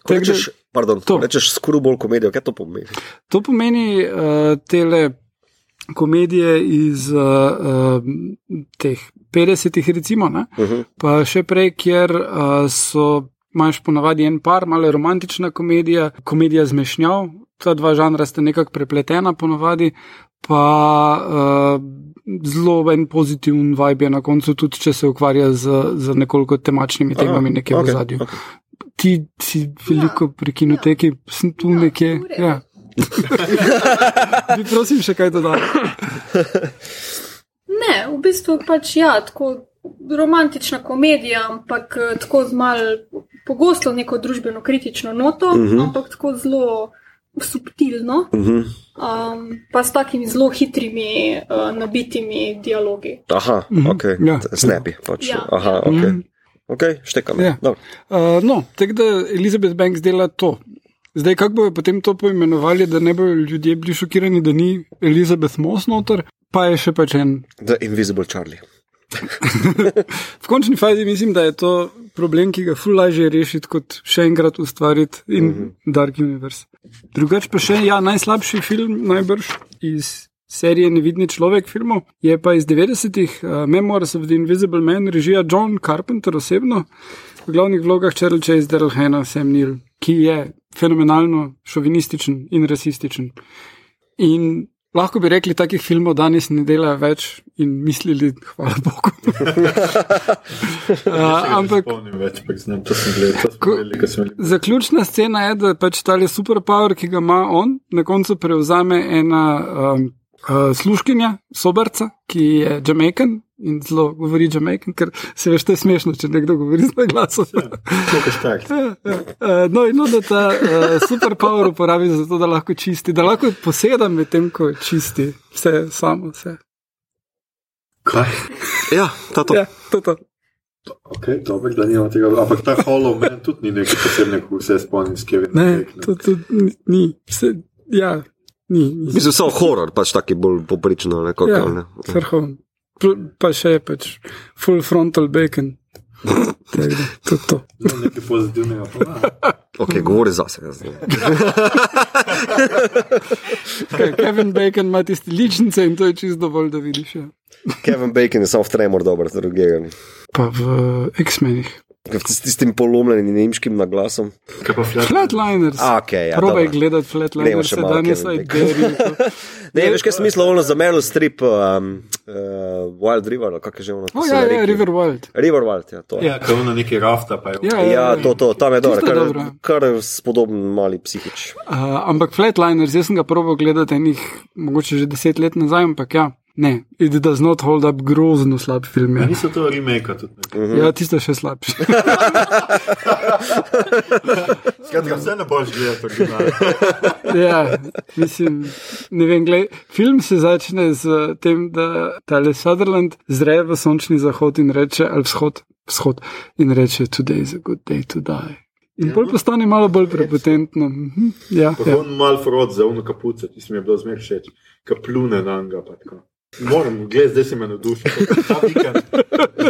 Ko rečeš, pardon, To. rečeš skrubol komedijo, kaj to pomeni? To pomeni uh, tele komedije iz uh, uh, teh 50-ih, recimo, ne? Uh -huh. pa še prej, kjer uh, so. Imaš ponavadi en par, malo romantična komedija, komedija zmešnjav, ta dva žanra sta nekako prepletena, ponavadi pa uh, zelo en pozitiven vibe je na koncu, tudi če se ukvarja z, z nekoliko temačnimi temami nekje v zadju. okay. Ti si veliko pri kinoteki, sem tu nekje. v redu. Ja. Bi prosim še kaj dodati. Ne, v bistvu pač ja, tako romantična komedija, ampak eh, tako z malo pogosto neko družbeno kritično noto, uh Mhm. -huh. ampak tako zelo subtilno, Uh -huh. um, pa s takimi zelo hitrimi, uh, nabitimi dialogi. Aha, Mhm, ok. ja. Snapi. Pač. Ja. Aha, ok. Mhm. Ok, štekam. Ja. Dobro. Uh, no, tako da Elizabeth Banks dela to. Zdaj, kako bojo potem to poimenovali, da ne bodo ljudje bili šokirani, da ni Elizabeth Moss noter, pa je še pač en. The Invisible Charlie. V končni fazi mislim, da je to problem, ki ga ful lažje rešiti, kot še enkrat ustvariti in mm -hmm. Dark Universe. Drugač pa še, ja, najslabši film, najbrž iz serije Nevidni človek filmov, je pa iz 90-ih uh, Memoirs of the Invisible Man, režija John Carpenter osebno, v glavnih vlogah Cheryl Chase, Daryl Hannah, Sam Neill, ki je fenomenalno šovinističen in rasističen. In lahko bi rekli, takih filmov danes ne delajo več in mislili, hvala Bogu. uh, ampak več, pa znam, gledal, Ko- gledali. Zaključna scena je, da pač ta superpower, ki ga ima on, na koncu prevzame ena um, uh, služkinja, sobarca, ki je Jamaican in zelo govori Jamaican, ker se veš, to je smešno, če nekdo govori z glasom. To je štak. Uh, no, in no, da ta uh, superpower uporabi za to, da lahko čisti, da lahko poseda med tem, ko čisti vse samo. Vse. Kaj? Ja, to. Ja, to, to. Ok, dobro, da nimamo tega. Ampak ta Hollow Man tudi ni nekaj posebnega, ko se spomnim s Kevinom. Ne, to, ni- ni. Vse, ja, ni. ni. Mislim, so horror, pač taki bolj poprično, nekako. Ja, ne. vrhovno. Pl- Pa še pač full frontal bacon. Tako da, to, to. No, nekaj pozitivnega. pa ima. Ok, govori za sebe. Kaj, Kevin Bacon ima tiste ličnice in to je čisto dovolj, da vidiš. Ja. Kevin Bacon je samo v tremor dober, drugega. ni. Pa v X-menih. S tistim polomljenim nemškim naglasom. Kaj pa flat? Flatliners. A, ok, ja. Probaj gledati Flatliners, še danes Kevin aj Bacon. deri. Ne, veš, kaj sem mislil, ono za Meryl Streep, um, uh, Wild River, ali kako je že ono. O, ko so ja, ja, rekli. River Wild. River Wild, ja, to. je. Ja, ko ono neki rafta pa je. Ja, ja, Ja, to, to, tam je dobro, je kar, dobro. kar spodoben mali psihič. Uh, ampak Flatliners, jaz sem ga probal gledati enih, mogoče že deset let nazaj, ampak ja, ne, it does not hold up grozno slab film. Ja, Ja, niso to remake tudi. ne. Mhm. ja tisto je še slabše. Skratka, vse ne boš gledal original. Ja, mislim, ne vem, gled, film se začne z tem, da Tale Sutherland zre v sončni zahod in reče, ali vzhod, vzhod in reče, today is a good day to die. In bolj postane malo bolj prepotentno. Mhm, Ja, ja. on mal frod za ono kapuco, ti si mi je bilo zmer všeč, kaplune na njega. Moram gledati, zdaj si me navdušil.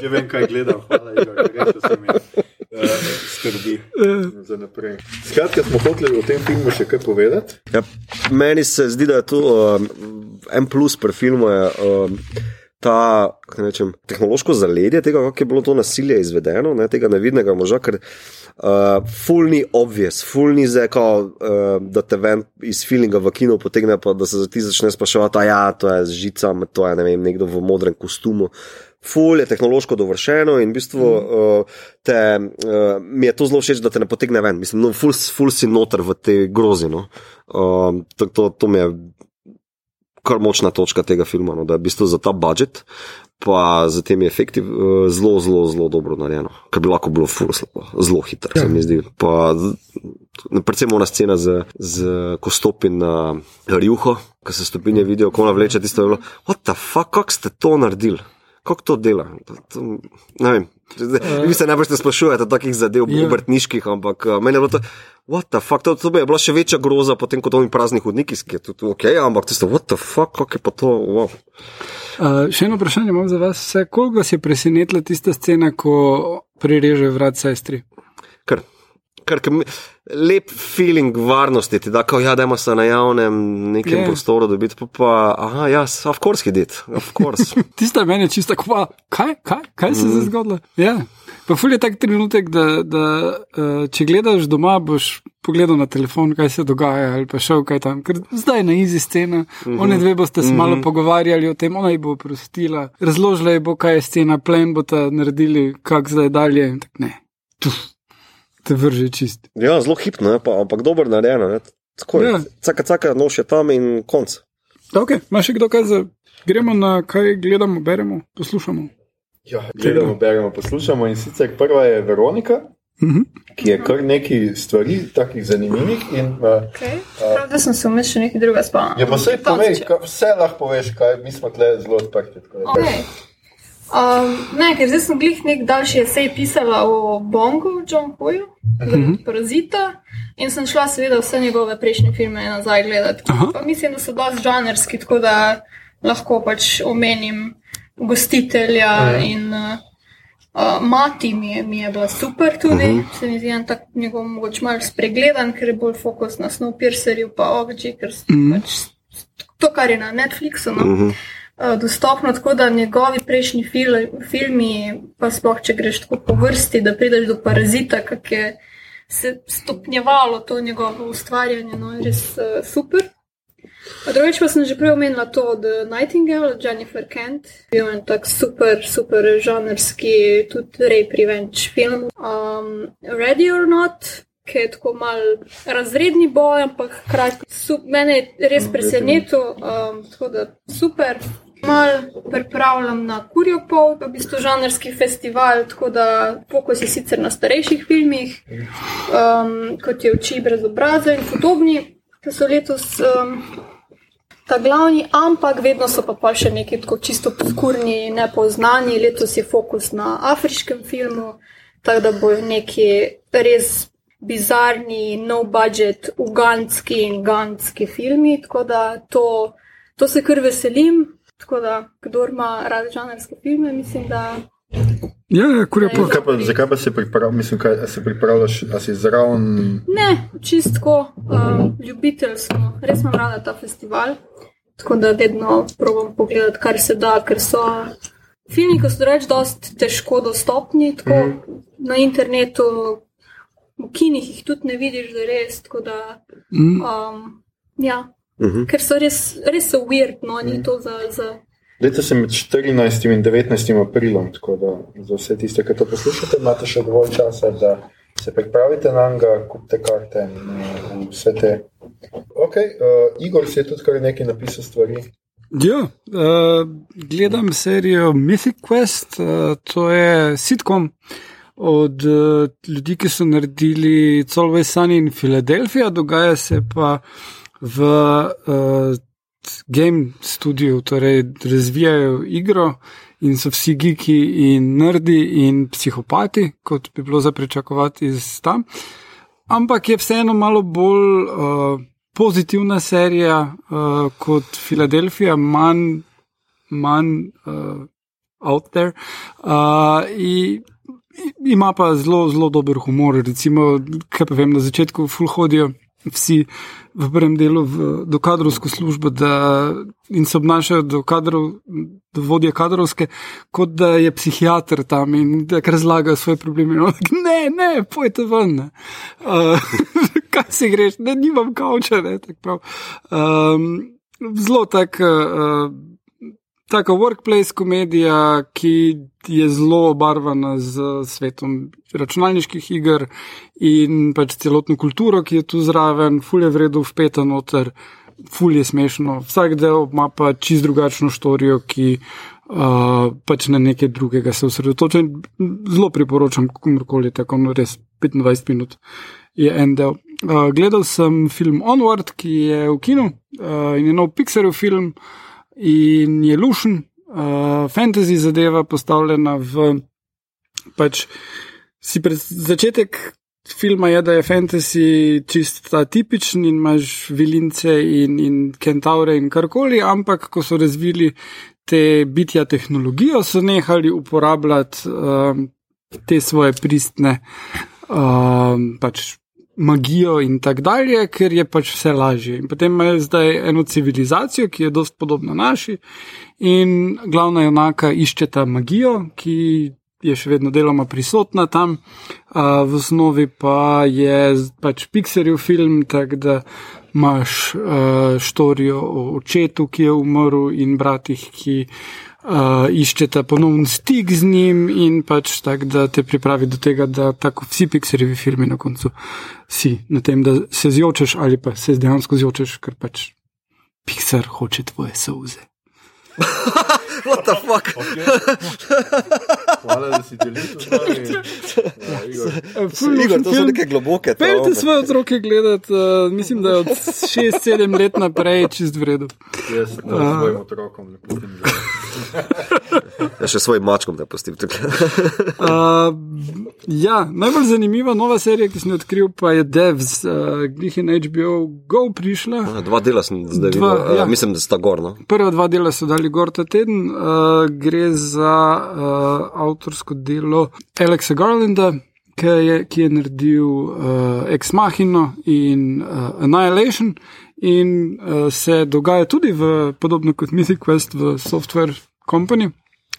Že vem, kaj gledam, hvala, Igor, res se mi uh, skrbi za naprej. Skratka, smo hoteli o tem filmu še kaj povedati. Ja, meni se zdi, da je to um, en plus pri filmu. Je, um, ta rečem, tehnološko zaledje tega, kako je bilo to nasilje izvedeno, ne, tega nevidnega moža, ker uh, fulni obvious, fulni zeko, uh, da te ven iz feelinga v kinu potegne, pa da se ti začne spraševati, a ja, to je z žicami, to je ne vem, nekdo v modrem kostumu. Ful je tehnološko dovršeno in v bistvu uh, te, uh, mi je to zelo všeč, da te ne potegne ven. Mislim, no, ful, ful si noter v te grozino. Uh, to, to, to mi je kar močna točka tega filma, no, da je v bistvu za ta budžet, pa za temi efekti uh, zelo, zelo, zelo dobro narejeno, kar bi lahko bilo furo slabo, zelo hitro, ja. se mi zdi. Pa, predvsem ona scena, z, z, ko stopi na rjuho, ko se stopinje vidijo, ko ona vleče tisto, what the fuck, kako ste to naredili? Kako to dela? To, to, ne vem. Vi se najbolj sprašujete o takih zadev, yeah. Ja. obrtniških, ampak uh, meni je bilo to. What the fuck, to, to bi bila še večja groza, potem kot oni prazni hodniki, ki je tudi ok, ampak tisto, what the fuck, kako je pa to. Wow. Uh, še eno vprašanje imam za vas. Koliko vas je presenetila tista scena, ko prireže vrat sestri? Kar, kar, kar lep feeling varnosti, ti da, ko ja, dajmo se na javnem nekem yeah. prostoru dobiti, pa pa, aha, ja, of course, hidit, of course. tista meni je čisto, kaj, kaj, kaj, kaj se je mm. zgodilo? Ja. Pa ful je tak trenutek, da, da uh, če gledaš doma, boš pogledal na telefon, kaj se dogaja, ali pa šel kaj tam. Ker zdaj je na izi scena, mhm. -huh. one dve boste se malo mhm. pogovarjali o tem, ona jih bo prostila, razložila je bo, kaj je scena, plen bo ta naredili, kak zdaj dalje. In tako ne, Tuf, te vrže čist. Ja, zelo hipno, pa, ampak dobro narejeno. Tako je. Ja. Caka, caka, noš je tam in konc. Ok, imaš še kdo kaj za. Gremo na kaj gledamo, beremo, poslušamo. Ja, gledamo, beremo, poslušamo. In sicer prva je Veronika, uh mhm. -huh. ki je kar nekaj stvari, takih zanimivih. In, uh, okay. uh, Prav, da sem se umešal nekaj drugega spomnil. Ja, pa vse povej, vse lahko poveš, kaj mi smo tle zelo odprti. Okay. Um, ne, ker zdaj sem glih nek daljši esej pisala o Bongu, John Hoyu, uh mhm. -huh. Parazita. In sem šla, seveda, vse njegove prejšnje filme nazaj gledati. Mislim, da so dosti žanrski, tako da lahko pač omenim gostitelja uh -huh. in uh, uh, mati mi je, mi je bila super tudi. Uh mhm. -huh. Se mi zdi, da je njegov mogoče malo spregledan, ker je bolj fokus na Snowpiercerju, pa Oggi, ker so uh mhm. -huh. pač to, kar je na Netflixu. No? Uh -huh. Uh, dostopno tako, da njegovi prejšnji fil, filmi, pa sploh če greš tako po vrsti, da prideš do parazita, kako je se stopnjevalo to njegovo ustvarjanje, no, res uh, super. Drugič pa sem že prej omenila to od Nightingale, Jennifer Kent, bil je tak super, super žanrski, tudi rape revenge film. Um, Ready or Not, ki je tako mal razredni boj, ampak hkrati mene je res presenetil, um, tako da super. Mal pripravljam na Kurjo pol, v bistvu žanrski festival, tako da fokus je sicer na starejših filmih, um, kot je Oči brez obraza in podobni, ki so letos um, ta glavni, ampak vedno so pa, pa še neki tako čisto podkurni, nepoznani. Letos je fokus na afriškem filmu, tako da bojo neki res bizarni, no budget, ugandski in gandski filmi. Tako da to, to se kar veselim. Tako da, kdo ima rade žanrske filme, mislim, da Ja, ja kur je pa. Kaj pa zakaj pa se pripravljaš, mislim, kaj se pripravljaš, a si zraven? Ne, čistko, um, ljubitelj smo, res imam rada ta festival, tako da vedno probujem pogledati, kar se da, ker so filmi, ko so reč, dost težko dostopni, tako mm. na internetu, v kinih jih tudi ne vidiš, da je res, tako da, mhm. um, ja, mm -hmm. ker so res, res so weird, no, ni mm. to za. za Leta sem med 14 in 19 aprilom, tako da za vse tiste, ki to poslušate, imate še dovolj časa, da se pripravite na njega, kupite karte in uh, vse te. Ok, uh, Igor si je tudi kar nekaj napisal stvari. Ja, uh, gledam serijo Mythic Quest, uh, to je sitkom od uh, ljudi, ki so naredili Solvay Sunny in Filadelfija, dogaja se pa v. Uh, game studiu, torej razvijajo igro in so vsi geeki in nerdi in psihopati, kot bi bilo za pričakovati iz tam. Ampak je vseeno malo bolj uh, pozitivna serija uh, kot Filadelfija, manj, manj uh, out there. Uh, ima pa zelo, zelo dober humor. Recimo, kaj pa vem, na začetku full hodijo vsi v prvem delu v dokadrovsko službo da, in se obnašajo do kadrov vodje kadrovske, kot da je psihiater tam in da razlaga svoje probleme. No, ne, ne, pojte ven. Ne. Uh, kaj si greš, ne, nimam kavča. Ne, tak um, zelo tak. Uh, Tako workplace komedija, ki je zelo obarvana z svetom računalniških iger in pač celotno kulturo, ki je tu zraven, fulje vredno vpeta noter, fulje smešno. Vsak del ima pa čist drugačno štorijo, ki uh, pač na nekaj drugega se osredotoča. Zelo priporočam, komorkoli tako, no res 25 minut je en del. Uh, gledal sem film Onward, ki je v kinu uh, in je nov Pixarov film in je lušen, uh, fantasy zadeva postavljena v. Pač si pred začetek filma je, da je fantasy čist ta tipičen in imaš vilince in, in kentaure in karkoli, ampak ko so razvili te bitja tehnologijo, so nehali uporabljati um, te svoje pristne um, pač magijo in tako dalje, ker je pač vse lažje. In potem imajo zdaj eno civilizacijo, ki je dost podobna naši, in glavna junaka išče ta magijo, ki je še vedno deloma prisotna tam, uh, v osnovi pa je pač Pixarjev film, tako da imaš uh, štorijo o očetu, ki je umrl, in bratih, ki iščete ponovno stik z njim in pač tako, da te pripravi do tega, da tako vsi Pixarjevi filmi na koncu si na tem, da se zjočeš ali pa se dejansko zjočeš, ker pač Pixar hoče tvoje solze. What the fuck? Hvala, da si delil to. Igor, to so neke globoke. Peljte svoje otroke gledati, uh, mislim, da je od 6-7 let naprej čist vredno. Jaz to svojim otrokom ne pustim. Ja, še svojim mačkom da pustim tukaj. Uh, ja, najbolj zanimiva nova serija, ki sem jo odkril, pa je Devs, uh, glih je na HBO Go prišla. Dva dela sem zdaj Dva, videl. ja. Ja. Mislim, da sta gor. No? Prva dva dela so dali gor ta teden, uh, gre za uh, avtorsko delo Alexa Garlanda, ki je, ki je naredil uh, Ex Machina in uh, Annihilation, in uh, se dogaja tudi v, podobno kot Mythic Quest v Software Company.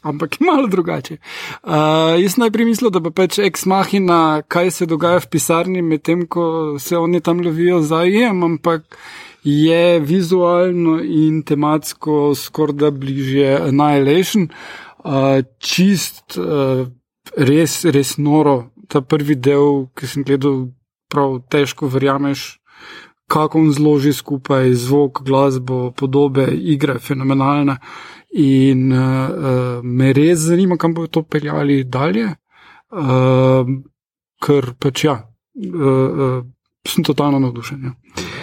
Ampak je malo drugače. Uh, jaz najprej mislil, da bo pač ex machina, kaj se dogaja v pisarni, medtem ko se oni tam lovijo za jem, ampak je vizualno in tematsko skoraj da bližje Annihilation. Uh, čist, uh, res, res noro. Ta prvi del, ki sem gledal, prav težko verjameš, kako on zloži skupaj zvok, glasbo, podobe, igre, fenomenalne. In uh, uh, me res zanima, kam bodo to peljali dalje, uh, ker pač ja, uh, uh, sem totalno navdušen. Ja.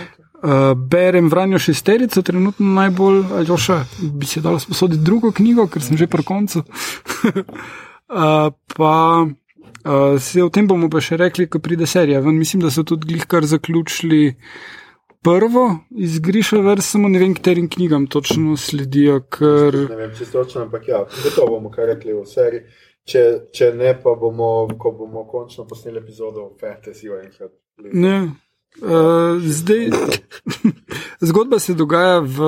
Uh, berem Vranjo šesterico, trenutno najbolj, ali še bi se dalo sposoditi drugo knjigo, ker sem že pri koncu. uh, pa uh, se o tem bomo pa še rekli, ko pride serija. Ven, mislim, da so tudi glihkar zaključili prvo iz Griša, ver samo ne vem, katerim knjigam točno sledijo, ker. Ne vem, če točno, ampak ja, gotovo bomo kaj rekli v seriji. Če, če ne, pa bomo, ko bomo končno posneli epizodo o Fantasyju enkrat. Ne. Uh, zdaj, zgodba se dogaja v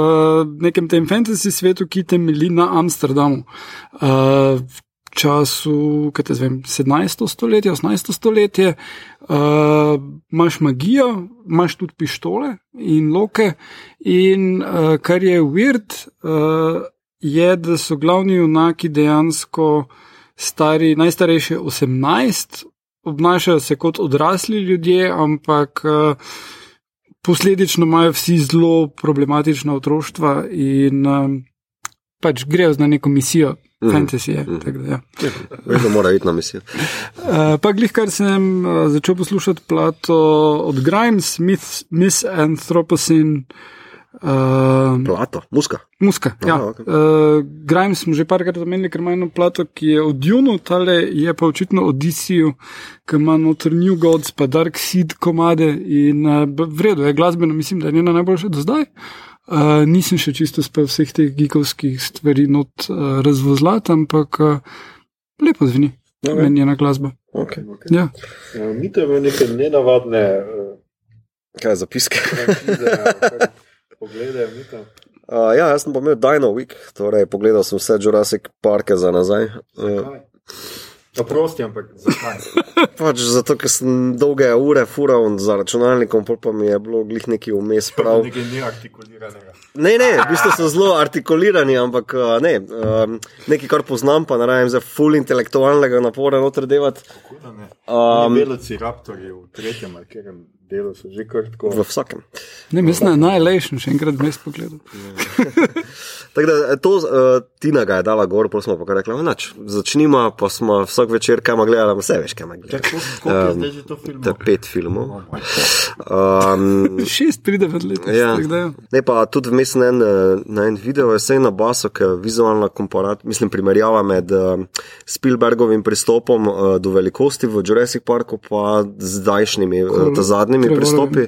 nekem tem fantasy svetu, ki temelji na Amsterdamu. Uh, v času, kaj te zvem, 17. stoletje, 18. stoletje, uh, imaš magijo, imaš tudi pištole in loke. In uh, kar je weird, uh, je, da so glavni junaki dejansko stari, najstarejši 18, obnašajo se kot odrasli ljudje, ampak uh, posledično imajo vsi zelo problematična otroštva in um, pač grejo na neko misijo. Mhm. Fantasije. tako da, Ja. Vedno mora iti na misijo. Uh, pa glih, kar sem uh, začel poslušati plato od Grimes, Myth, Miss Anthropocene. Uh, Plato, muska. Muska. Aha, Ja. okej. Uh, Grimes smo že parkrat omenili, ker ima eno plato, ki je od Juno, tale je pa očitno Odisiju, ki ima noter New Gods, pa Dark Seed komade in uh, v redu je glasbeno, mislim, da je njena najboljša do zdaj. Uh, nisem še čisto spel vseh teh gigovskih stvari not uh, razvozlati, ampak uh, lepo zveni, Ok. okay. meni njena glasba. Okay. Ja. Mi to imamo neke nenavadne uh, Kaj je zapiske? franšize, ali kar poglede. mi to- Uh, ja, jaz sem pa imel Dino Week, torej pogledal sem vse Jurassic Parke za nazaj. Uh, Oprosti, ampak zakaj? pač zato, ker sem dolge ure fural za računalnikom, pa mi je bilo glih neki vmes prav. Nekaj neartikuliranega. Ne, ne, v bistvu so zelo artikulirani, ampak ne, um, nekaj, kar poznam, pa naravim za full intelektualnega napora noter delati. Um, Velociraptorji v tretjem ali delu so že kar tako. V vsakem. Ne, mislim, da je Annihilation še enkrat vmes pogledal. Tako da to uh, Tina ga je dala gor, pa smo pa kar rekli, nač, začnimo, pa smo vsak večer kam gledali, vse veš, kam gledali. koliko, koliko je zdaj že to film? To je pet filmov. Um, Šest, tri, devet let. Ja. tako da. Ne, pa tudi vmes na en, eh, na en video, esej na baso, ki je vizualna komparat, mislim, primerjava med uh, Spielbergovim pristopom uh, do velikosti v Jurassic Parku pa zdajšnjimi, uh, Cool. Trevorjem. pristopi.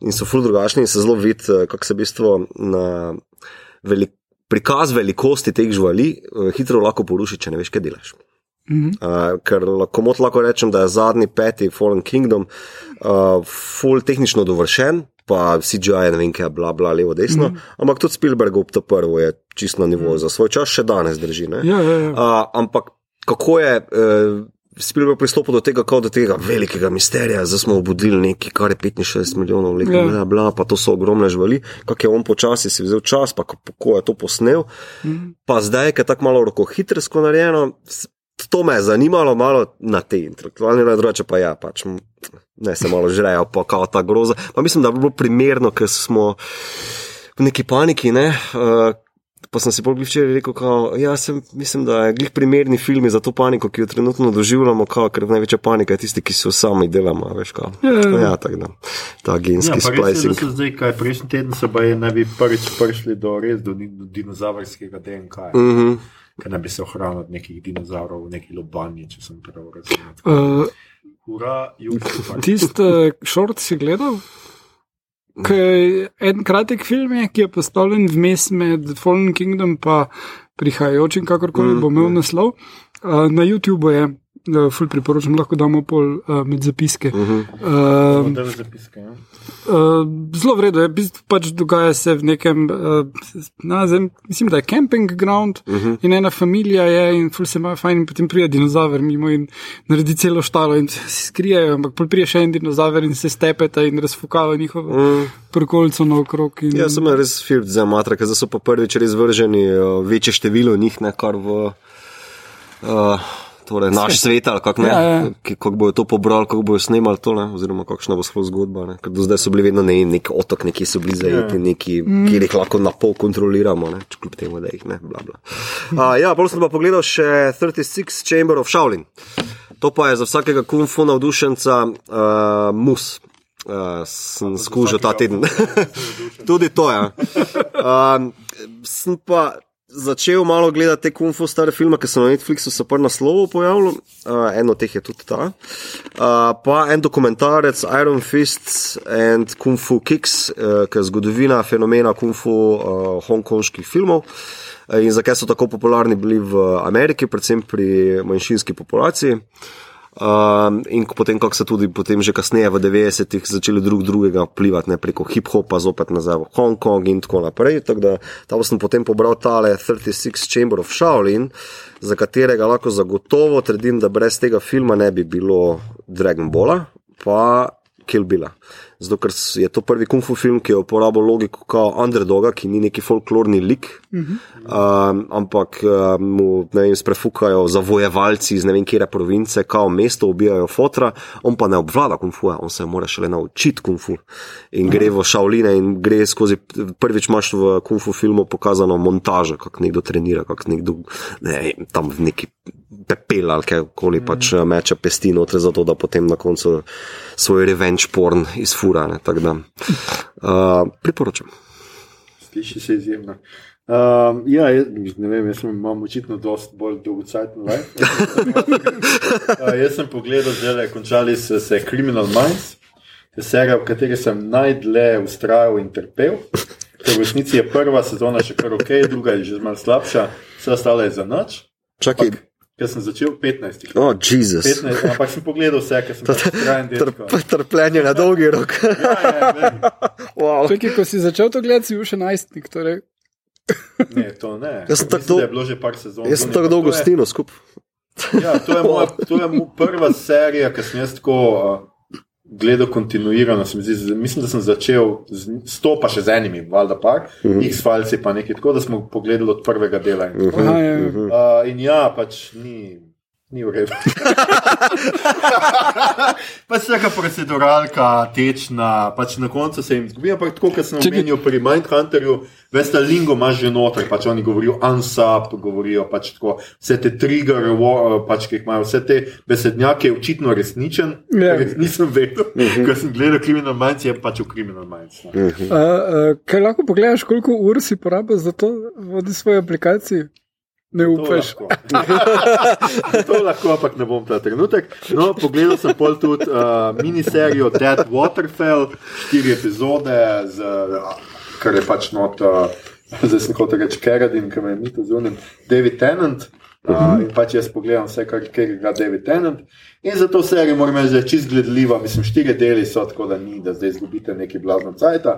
In so ful drugačni in se zelo vidi, eh, kako se v bistvu na velik, prikaz velikosti teh živali eh, hitro lahko poruši, če ne veš, kaj delaš. Mhm. Uh, ker lahko mot lahko rečem, da je zadnji peti Fallen Kingdom uh, full tehnično dovršen, pa CGI je ne vem kaj, bla bla, levo, desno, mm. ampak tudi Spielbergov to prvo je čisto na nivoju, za svoj čas še danes drži. ne. Ja, ja, ja. Uh, ampak kako je uh, Spielberg pristopil do tega, kot do tega velikega misterija, zdaj smo obudili nekaj, kar je 65 milijonov let, Ja. ja. bla, pa to so ogromne živali, kako je on počasi si vzel čas, pa kako je to posnel. Mhm. Pa zdaj, ki je tako malo rokohitrsko narejeno, s- to me je zanimalo malo na te intelektualne ravni, drugače pa ja, pač. Ne se malo žrejo, pa kao ta groza. Pa mislim, da bi bilo primerno, ker smo v neki paniki, ne. Uh, pa sem si bolj včeraj rekel, kao, ja, sem, mislim, da je glih primerni film za to paniko, ki jo trenutno doživljamo, kao, ker največja panika je tisti, ki so sami delamo, veš, kao. Ja, ja, ja. ja tako da. Ta genski Ja, pa je, splicing. so zdaj, kaj prejšnji teden so baje naj bi prvič prišli do res do, do dinozavrskega DNK. Mm. Mhm. Ker naj bi se ohranil od nekih dinozavrov v neki lobanji, če sem prav razumel. Uh, Ura, jutri. Tisti šort si gledal? En kratek film, je, ki je postavljen vmes med Fallen Kingdom in prihajajočim, kakorkoli bo imel naslov. Uh, na YouTubu je, uh, ful priporočam, lahko damo pol uh, med zapiske. Uh, Da, zapiske, ja. Uh, zelo vredno je, bistvu pač dogaja se v nekem, uh, na, zem, mislim, da je camping ground uh -huh. in ena familija je in ful se ima fajn, in potem pride dinozaver mimo in naredi celo štalo in se skrijejo, ampak pol prije še en dinozaver in se stepeta in razfukava njihovo uh. prokolico naokrog. In, Ja, sem res film za matra, ker zdaj so pa prvič res vrženi uh, večje število njih, ne kar v. Uh, Torej, naš svet, ali kako Ja, ja. kako bojo to pobrali, kako bojo snemali to, ne? oziroma kakšna bo sploh zgodba. Ne? Ker do zdaj so bili vedno ne, nek otok, neki so bili zajeti, neki, mm. kjer jih lahko na pol kontroliramo, ne? Kljub temu, da jih ne. Bla, bla. Uh, ja, bolj sem pa pogledal še 36 Chamber of Shaolin. To pa je za vsakega kung fu navdušenca uh, mus. Uh, sem skušal ta teden. Tudi to je. Ja. Um, sem pa začel malo gledati te kung fu stare filme, ki so na Netflixu se prvo naslovu pojavili, uh, eno teh je tudi ta. Uh, pa en dokumentarec Iron Fists and Kung Fu Kicks, uh, ki je zgodovina fenomena kung fu uh, hongkonških filmov. Eh, In zakaj so tako popularni bili v Ameriki, predvsem pri manjšinski populaciji. Um, in potem, kako so tudi potem že kasneje v 90-ih začeli drug drugega vplivati, ne preko hip-hopa, zopet nazaj v Hongkong in tako naprej. Tako da tam sem potem pobral tale 36 Chamber of Shaolin, za katerega lahko zagotovo trdim, da brez tega filma ne bi bilo Dragon Balla, pa Kill Billa. Zato, ker je to prvi kung fu film, ki je uporabil logiko kot underdoga, ki ni neki folklorni lik, uh -huh. um, ampak um, mu ne vem, sprefukajo zavojevalci iz ne vem kere province, kao mesto ubijajo fotra, on pa ne obvlada kung fu, on se mora šele naučiti kung fu. In gre v šavline in gre skozi, prvič imaš v kung fu filmu pokazano montažo, kako nekdo trenira, kako nekdo ne, tam v neki pepel ali kajkoli pač eh, meče pesti noter, zato da potem na koncu svoj revenge porn izfura. ne, tako da, Uh, priporočam. Sliši se izjemno. Um, ja, jaz, ne vem, jaz imam očitno dosti bolj dolgocajten life. uh, jaz sem pogledal, zdaj končali so se Criminal Minds, je serija, v kateri sem najdlje ustrajal in trpel. Ker v resnici je prva sezona še kar ok, druga je že malo slabša, vse ostalo je za noč. Čakaj, Ker sem začel 15. o, oh, Jezus. 15 ampak sem pogledal vse, ker sem dečko. Trp, trpljenje na dolgi rok. Ja, ja, vem. wow. Čakaj, ko si začel to gledati, si bil še najstnik. Torej. Ne, to ne. Jaz sem tako Mislim, da dol- je bilo že par sezon. Jaz sem tako dolgo to je- stino skupaj. Ja, to je moja, to je moja prva serija, ki sem jaz tako uh, gledal kontinuirano. Zdi, mislim, da sem začel z, s to, pa še z enimi, valjda par, uh Mhm. -huh. X-Files pa nekaj tako, da smo pogledali od prvega dela. In, tako. Aha, ja. uh, in ja, pač ni. Ni v redu. pač taka proceduralka, tečna, pač na koncu se jim zgubi. Ampak tako, kot sem omenil pri Mindhunterju, veste, lingo imaš že noter, pač oni govorijo unsub, govorijo pač tako, vse te trigger, pač, ki jih imajo, vse te besednjake, je očitno resničen. Ja. Res nisem vedel, ker sem gledal Criminal Minds, je pač v Criminal Minds. No. Uh, uh, kaj lahko pogledaš, koliko ur si porabil za to, vodi svojo aplikacijo? Ne To upaš. lahko. to lahko, ampak ne bom ta trenutek. No, pogledal sem pol tudi uh, miniserijo Dead Waterfall, štiri epizode, z, uh, kar je pač not, uh, zdaj sem hotel reči Keradin, ki me je mito zunim, David Tennant. Uh, in pač jaz pogledam vse, kar kar ga David Tennant. In za to serijo moram reči, da je čist gledljiva. Mislim, štiri deli so tako, da ni, da zdaj izgubite neki blazno cajt.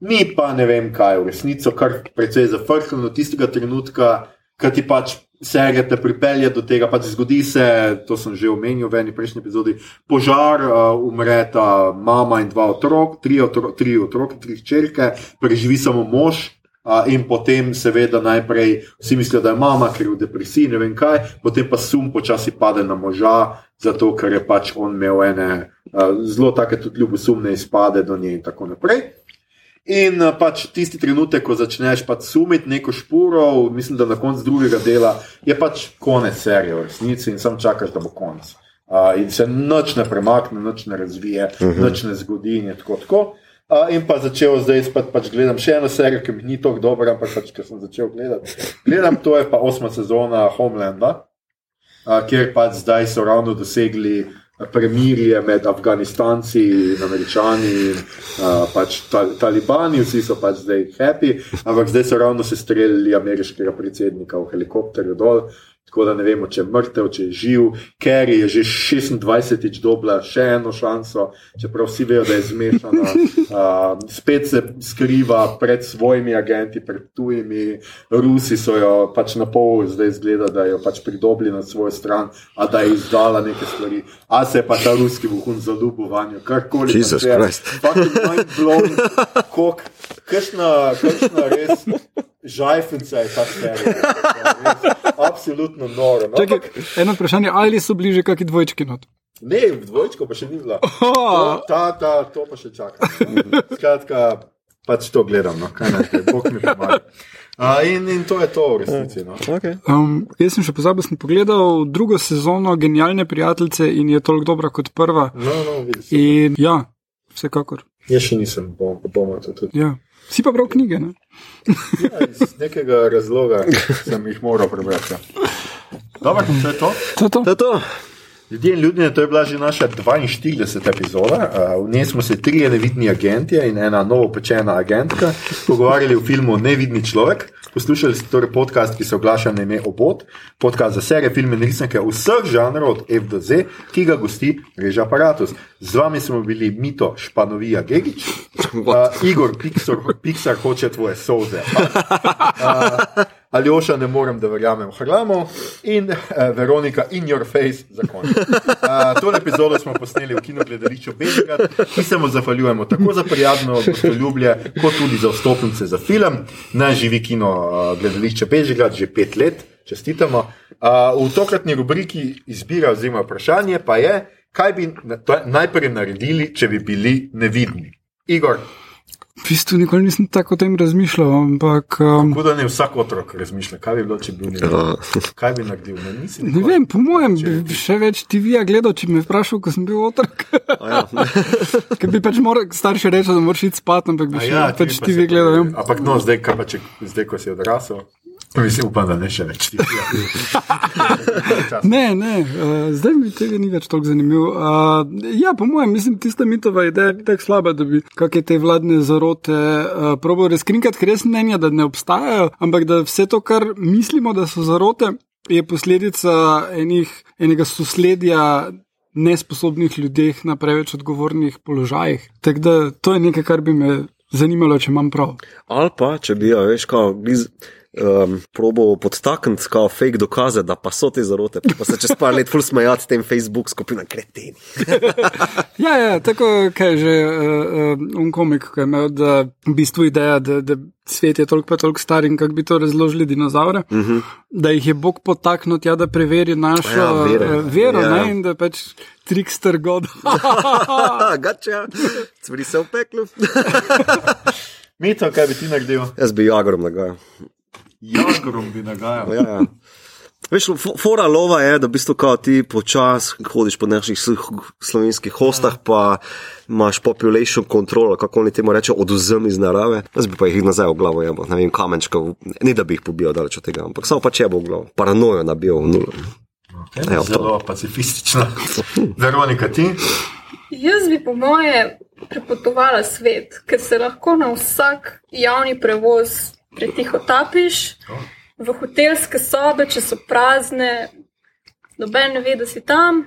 Mi pa ne vem, kaj je v resnici, kar precej zafrkano tistega trenutka, ki ti pač serija te pripelje do tega, pač zgodi se, to sem že omenil v eni prejšnji epizodi, požar, uh, umreta mama in dva otrok, tri, otro, tri otroke, tri hčerke, preživi samo mož. Uh, in potem, seveda, najprej vsi mislijo, da je mama, ker je v depresiji, ne vem kaj, potem pa sum počasi pade na moža, zato ker je pač on imel ene uh, zelo take tudi ljubosumne izpade do nje in tako naprej. In uh, pač tisti trenutek, ko začneš pač sumiti neko špuro, mislim, da na koncu drugega dela je pač konec serije v resnici in sam čakaš, da bo konec. Uh, in se noč ne premakne, noč ne razvije, uh -huh. noč ne zgodi in tako. tako. Uh, in pa začel zdaj spet pač gledam še eno serijo, ki mi ni tako dobra, ampak pač, ker sem začel gledati. Gledam, to je pa osma sezona Homelanda, uh, kjer pač zdaj so ravno dosegli premirje med Afganistanci in Američani in uh, pač ta, talibani, vsi so pač zdaj happy, ampak zdaj so ravno se streljali ameriškega predsednika v helikopterju dol. Tako da ne vemo, če je mrtev, če je živ. Kerry je že 26-tič dobila še eno šanso, čeprav vsi vejo, da je zmešana. Uh, spet se skriva pred svojimi agenti, pred tujimi. Rusi so jo pač na pol zdaj zgleda, da jo pač pridobili na svojo stran, a da je izdala neke stvari. A se je pa ta ruski vohun zaljubil vanjo, karkoli. Pač je. Blowing. Kok, kakšna, kakšna res. Žajfenca je ta serija. Res Absolutno noro. No, Čakaj, ampak eno vprašanje, ali so bliže kakšni dvojčki not? Ne, v dvojčko pa še ni bila. To, Oh, ta, ta, to pa še čaka. Skratka, pač to gledam, no, kaj naj, bog mi pomaga. Uh, in, in to je to v resnici. No. Okay. um, jaz sem še pozabil, sem pogledal drugo sezono Genialne prijateljice in je toliko dobra kot prva. No, no, vidiš. In ja, vsekakor. Jaz še nisem, bom, bomo to tudi. Ja. Si pa bral knjige, ne? Ja, iz nekega razloga sem jih moral prebrati. ja. Dobro, to je to. To je to. To je to. Ljudje in ljudje, to je bila že naša 42. epizoda. V njej smo se trije nevidni agenti in ena novo pečena agentka pogovarjali o filmu Nevidni človek. Poslušali ste torej podcast, ki se oglaša na ime Obod, podcast za serije, filme in risanke vseh žanrov od F do Z, ki ga gosti Reža Apparatus. Z vami smo bili Mito Španovija Gegič, uh, Igor Pixar, Pixar hoče tvoje solze. Uh, Aljoša, ne morem, da verjamem, hramo in uh, Veronika in your face za konec. Uh, tole epizodo smo posneli v kinogledališču Bežigrad, ki se mu zahvaljujemo tako za prijazno gostoljubje, kot tudi za vstopnice za film. Naj živi kino uh, gledališče Bežigrad že pet let, čestitamo. Uh, v tokratni rubriki izbira oziroma vprašanje pa je, kaj bi na, to, najprej naredili, če bi bili nevidni. Igor, V bistvu nikoli nisem tako o tem razmišljal, ampak um, kako da ne vsak otrok razmišlja, kaj bi bilo, če bi bil neviden. Kaj bi naredil? Ne, nisi ne nikoli- vem, po mojem bi še več TV-ja gledal, če bi me vprašal, ko sem bil otrok. Ja. Ker bi pač moral starši reči, da moraš iti spat, ampak bi A še Ja, pač ti pa TV gledal. Ja. Ampak no, zdaj, pa če, zdaj, ko si odrasel, mislim, upam, da ne še več. Ne, ne, uh, zdaj mi tega ni več tako zanimivo. Uh, ja, po mojem, mislim, tista mitova ideja ni tako slaba, da bi kakšne te vladne zarote uh, probal razkrinkati, ker res mnenja, da ne obstajajo, ampak da vse to, kar mislimo, da so zarote, je posledica enih, enega sosledja. Nesposobnih ljudeh na preveč odgovornih položajih. Tako da to je nekaj, kar bi me zanimalo, če imam prav. Ali pa, če bi, ja, veš, kao, bliz, um, probo podtakniti, kao fake dokaze, da pa so te zarote, pa se čez par let ful smejati tem Facebook skupinam kreteni. Ja, ja, tako kaj že uh, uh, un komik, ki je imel, da v bistvu ideja, da, da svet je toliko pa toliko star in kako bi to razložili dinozaure, uh -huh. da jih je Bog potaknil tja, da preveri našo Ja, ja, vere. vero Ja. ne, in da pač trikster god. Gača, cvri se v peklu. Mito, kaj bi ti naredil? Jaz bi jagorom nagajal. Jagorom bi nagajal. Ja, ja. Veš, fo- fora lova je, da v bistvu kao ti počas hodiš po sl- slovenskih hostah, pa imaš population control, kako oni temu rečejo, oduzem iz narave. Jaz bi pa jih nazaj v glavo jebo, ne vem, kamenčka, v- ne da bi jih pobijal daleč od tega, ampak samo pa če bo v glavo. Paranojo nabijo v nulo. Evo, to. Zelo pacifistična. Veronika, ti? Jaz bi po moje prepotovala svet, ker se lahko na vsak javni prevoz pretiho tapiš, v hotelske sobe, če so prazne, noben ne ve, da si tam.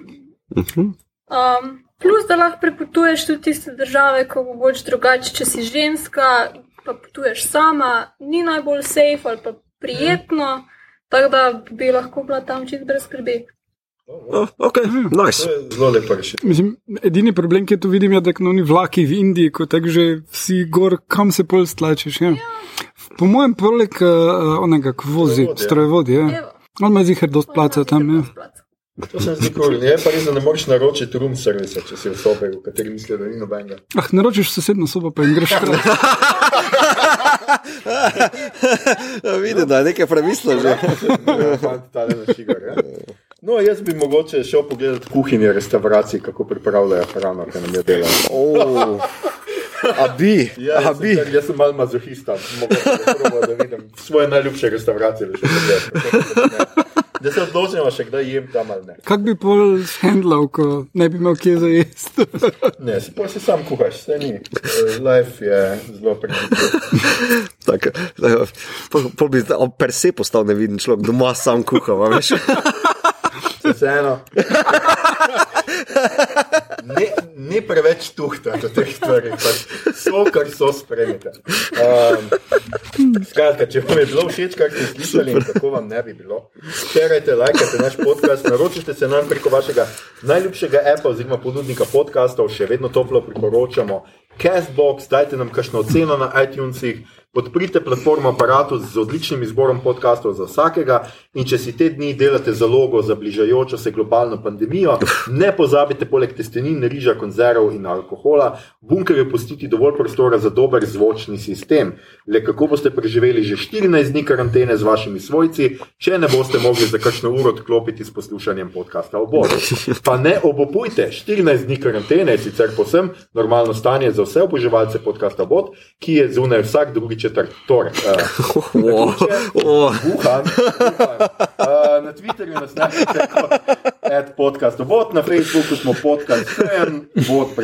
Um, plus, da lahko prepotuješ tudi tiste države, ko bo boč drugače, če si ženska, pa potuješ sama, ni najbolj safe ali pa prijetno, tako da bi lahko bila tam čist brez skrbi. Oh, ok, nice. To je zelo lepo rešitev. Mislim, edini problem, ki tu vidim, je, da no, ni vlaki v Indiji, ko tako že vsi gor, kam se pol stlačiš. Ja. Po mojem, poleg uh, onega, ki vozi, strojevodje. Ja. Evo. On ima zihar dost placa tam. Ja. To se mi zdi kul. Je pa res, da ne moreš naročiti room servisa, če si v sobi, v kateri misliš, da ni nobenega. Ah, naročiš sosedno sobo, pa jim greš krat. Vidim, da je nekaj premislil že. Fant, tale na šigar, ja. No, jaz bi mogoče šel pogledat kuhinje restauracij, kako pripravljajo hrano, ki nam je delala. Oh. A bi, Ja, a jaz, bi. sem, jaz sem mal mazohista, mogoče da vidim svoje najljubše restauracije. Da, se odločimo, še kdaj jem tam ali ne. Kak bi pol handlal, ko ne bi imel kje za jesti? Ne, si pa si sam kuhaš, vse ni. Eh, Life je zelo predvidljiv. Tak, pol, pol bi on per se postal neviden človek, doma sam kuha, a veš. Vseeno. Ne, ne preveč tuhta do teh stvari, pač so, kar so spremete. Um, skratka, če vam je bilo všeč, kar ste slišali in kako vam ne bi bilo, šerajte, lajkajte naš podcast, naročite se nam preko vašega najljubšega appa oziroma ponudnika podcastov, še vedno toplo priporočamo. Castbox, dajte nam kakšno oceno na iTunesih, podprite platformo aparatu z odličnim izborom podkastov za vsakega in če si te dni delate zalogo za bližajočo se globalno pandemijo, ne pozabite poleg testenin, riža, konzerv in alkohola v bunkerju pustiti dovolj prostora za dober zvočni sistem. Le kako boste preživeli že 14 dni karantene z vašimi svojci, če ne boste mogli za kakšno uro odklopiti s poslušanjem podcasta obod. Pa ne obupujte, 14 dni karantene je sicer posem normalno stanje za vse oboževalce podcasta obod, ki je zunaj vsak drugi četrtek. Torej, uh, Oh, oh. Wuhan, Wuhan. Uh, na Twitterju nas najdete kot podcast obot, na Facebooku smo podcast FM, bot uh,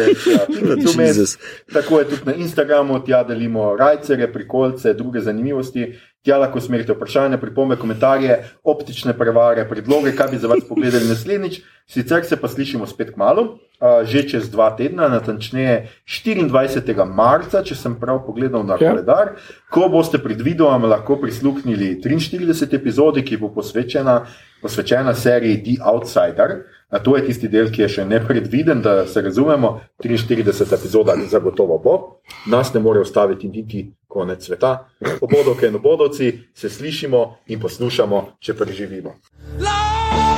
Jesus. Tako je tudi na Instagramu, tja delimo rajcere, prikolce, druge zanimivosti. Tja lahko smerite vprašanja, pripombe, komentarje, optične prevare, predloge, kaj bi za vas pogledali naslednjič. Sicer se pa slišimo spet k malu, že čez dva tedna, natančneje 24. marca, če sem prav pogledal na Ja. koledar, ko boste predvidoma lahko prisluhnili 43. epizodi, ki bo posvečena, posvečena seriji The Outsider. A to je tisti del, ki je še nepredviden, da se razumemo. 43. epizoda zagotovo bo, nas ne more ustaviti niti konec sveta. Obodovke in obodovci se slišimo in poslušamo, če preživimo. Lord,